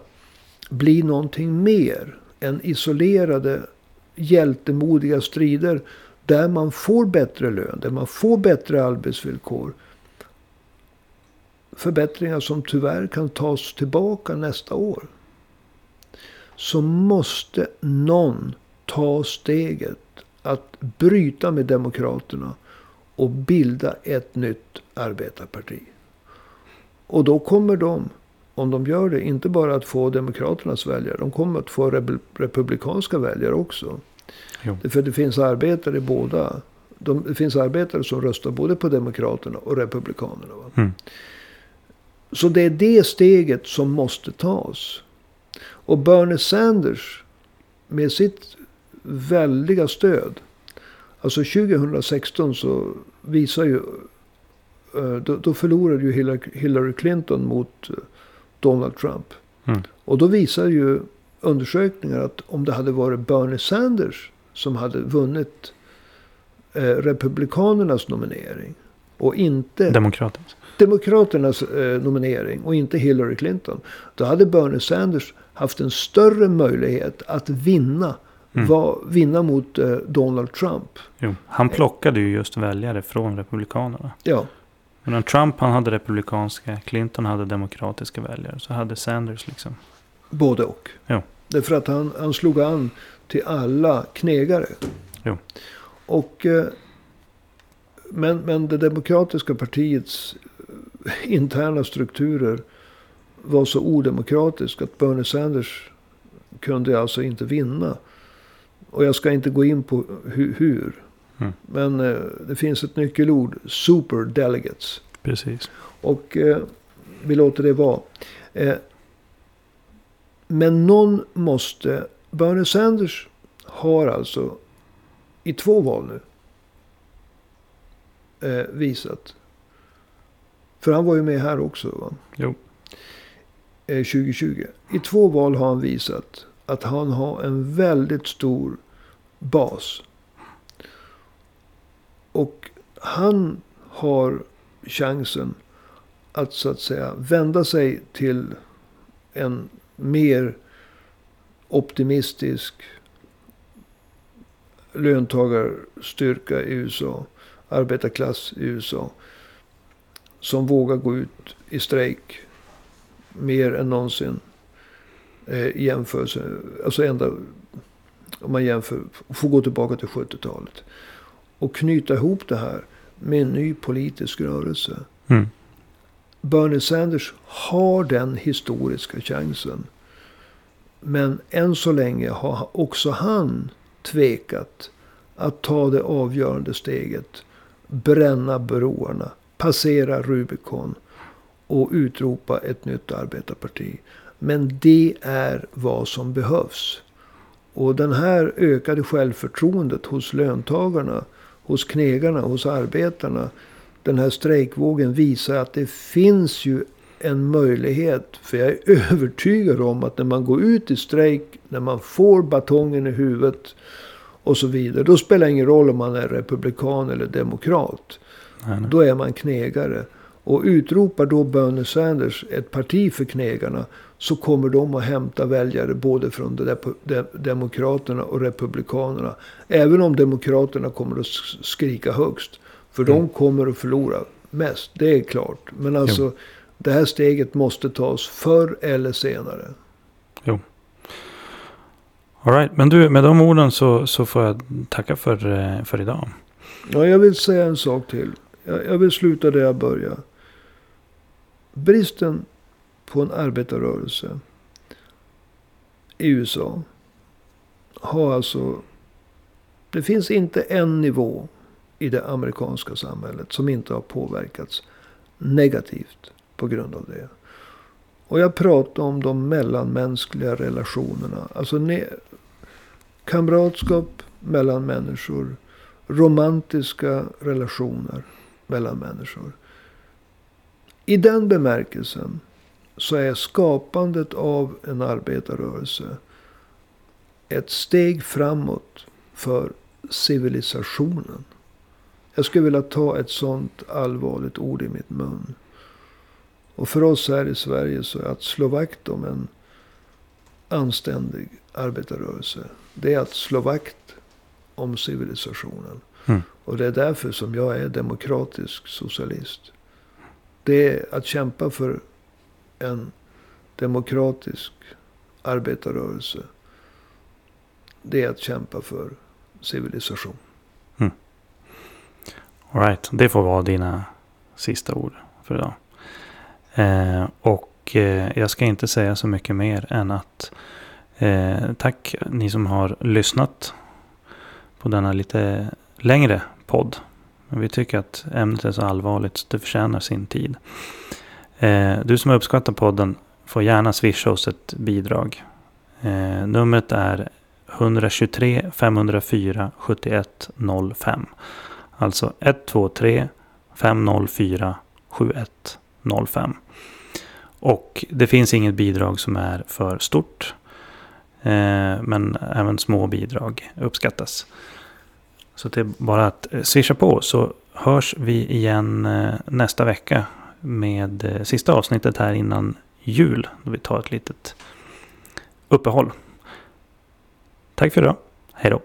Speaker 2: bli någonting mer än isolerade hjältemodiga strider där man får bättre lön, där man får bättre arbetsvillkor. Förbättringar som tyvärr kan tas tillbaka nästa år. Så måste någon ta steget att bryta med demokraterna och bilda ett nytt arbetarparti. Och då kommer de, om de gör det, inte bara att få demokraternas väljare. De kommer att få republikanska väljare också.
Speaker 1: Jo.
Speaker 2: För det finns arbetare i båda. De, det finns arbetare som röstar både på demokraterna och republikanerna.
Speaker 1: Mm.
Speaker 2: Så det är det steget som måste tas. Och Bernie Sanders med sitt väldiga stöd. Alltså 2016 så visar ju... eh, Då, då förlorade ju Hillary- Hillary Clinton mot eh, Donald Trump.
Speaker 1: Mm.
Speaker 2: Och då visar ju undersökningar att om det hade varit Bernie Sanders som hade vunnit eh, Republikanernas nominering och inte
Speaker 1: Demokratiskt.
Speaker 2: Demokraternas eh, nominering och inte Hillary Clinton. Då hade Bernie Sanders haft en större möjlighet att vinna,
Speaker 1: Mm.
Speaker 2: va, vinna mot eh, Donald Trump.
Speaker 1: Jo. Han plockade ju just väljare från Republikanerna.
Speaker 2: Ja,
Speaker 1: Medan Trump han hade republikanska, Clinton hade demokratiska väljare. Så hade Sanders liksom.
Speaker 2: både och.
Speaker 1: Ja.
Speaker 2: Därför att han, han slog an till alla knegare.
Speaker 1: Jo.
Speaker 2: Och, eh, men, men det demokratiska partiets eh, interna strukturer var så odemokratiska att Bernie Sanders kunde alltså inte vinna. Och jag ska inte gå in på hu- hur.
Speaker 1: Mm.
Speaker 2: Men eh, det finns ett nyckelord. Superdelegates.
Speaker 1: Precis.
Speaker 2: Och eh, vi låter det vara. Eh, men någon måste... Bernie Sanders har alltså i två val nu eh, visat. För han var ju med här också. Va?
Speaker 1: Jo.
Speaker 2: Eh, 2020. I två val har han visat att han har en väldigt stor bas. Och han har chansen att så att säga vända sig till en mer optimistisk löntagarstyrka i USA. Arbetarklass i USA. Som vågar gå ut i strejk mer än någonsin. Eh, jämförelse, alltså ända om man jämför, får gå tillbaka till 70-talet. Och knyta ihop det här med en ny politisk rörelse.
Speaker 1: Mm.
Speaker 2: Bernie Sanders har den historiska chansen. Men än så länge har också han tvekat att ta det avgörande steget. Bränna broarna, passera Rubicon och utropa ett nytt arbetarparti. Men det är vad som behövs. Och den här ökade självförtroendet hos löntagarna, hos knegarna, hos arbetarna. Den här strejkvågen visar att det finns ju en möjlighet. För jag är övertygad om att när man går ut i strejk, när man får batongen i huvudet och så vidare. Då spelar det ingen roll om man är republikan eller demokrat.
Speaker 1: Nej, nej.
Speaker 2: Då är man knegare. Och utropar då Bernie Sanders ett parti för knegarna. Så kommer de att hämta väljare både från de, de, Demokraterna och Republikanerna. Även om Demokraterna kommer att skrika högst. För
Speaker 1: Mm.
Speaker 2: de kommer att förlora mest. Det är klart. Men alltså det här steget måste tas förr eller senare.
Speaker 1: All right. Men du, med de orden så, så får jag tacka för, eh, för idag.
Speaker 2: Ja, jag vill säga en sak till. Jag, jag vill sluta där jag börjar. Bristen på en arbetarrörelse i USA har alltså... Det finns inte en nivå i det amerikanska samhället som inte har påverkats negativt på grund av det. Och jag pratar om de mellanmänskliga relationerna. Alltså ne- kamratskap mellan människor romantiska relationer mellan människor. I den bemärkelsen så är skapandet av en arbetarrörelse ett steg framåt för civilisationen. Jag skulle vilja ta ett sånt allvarligt ord i mitt mun. Och för oss här i Sverige så är att slå vakt om en anständig arbetarrörelse. Det är att slå vakt om civilisationen.
Speaker 1: Mm.
Speaker 2: Och det är därför som jag är demokratisk socialist. Det är att kämpa för en demokratisk arbetarrörelse. Det är att kämpa för civilisation.
Speaker 1: All right. Det får vara dina sista ord för idag. Eh, och eh, jag ska inte säga så mycket mer än att eh, tack ni som har lyssnat på denna lite längre podd. Men vi tycker att ämnet är så allvarligt så det förtjänar sin tid. Eh, du som uppskattar podden får gärna swisha oss ett bidrag. Eh, numret är 123 504 7105. Alltså 123 504 7105. Och det finns inget bidrag som är för stort. Eh, men även små bidrag uppskattas. Så det är bara att eh, swisha på så hörs vi igen eh, nästa vecka med eh, sista avsnittet här innan jul. Då vi tar ett litet uppehåll. Tack för idag. Hej då.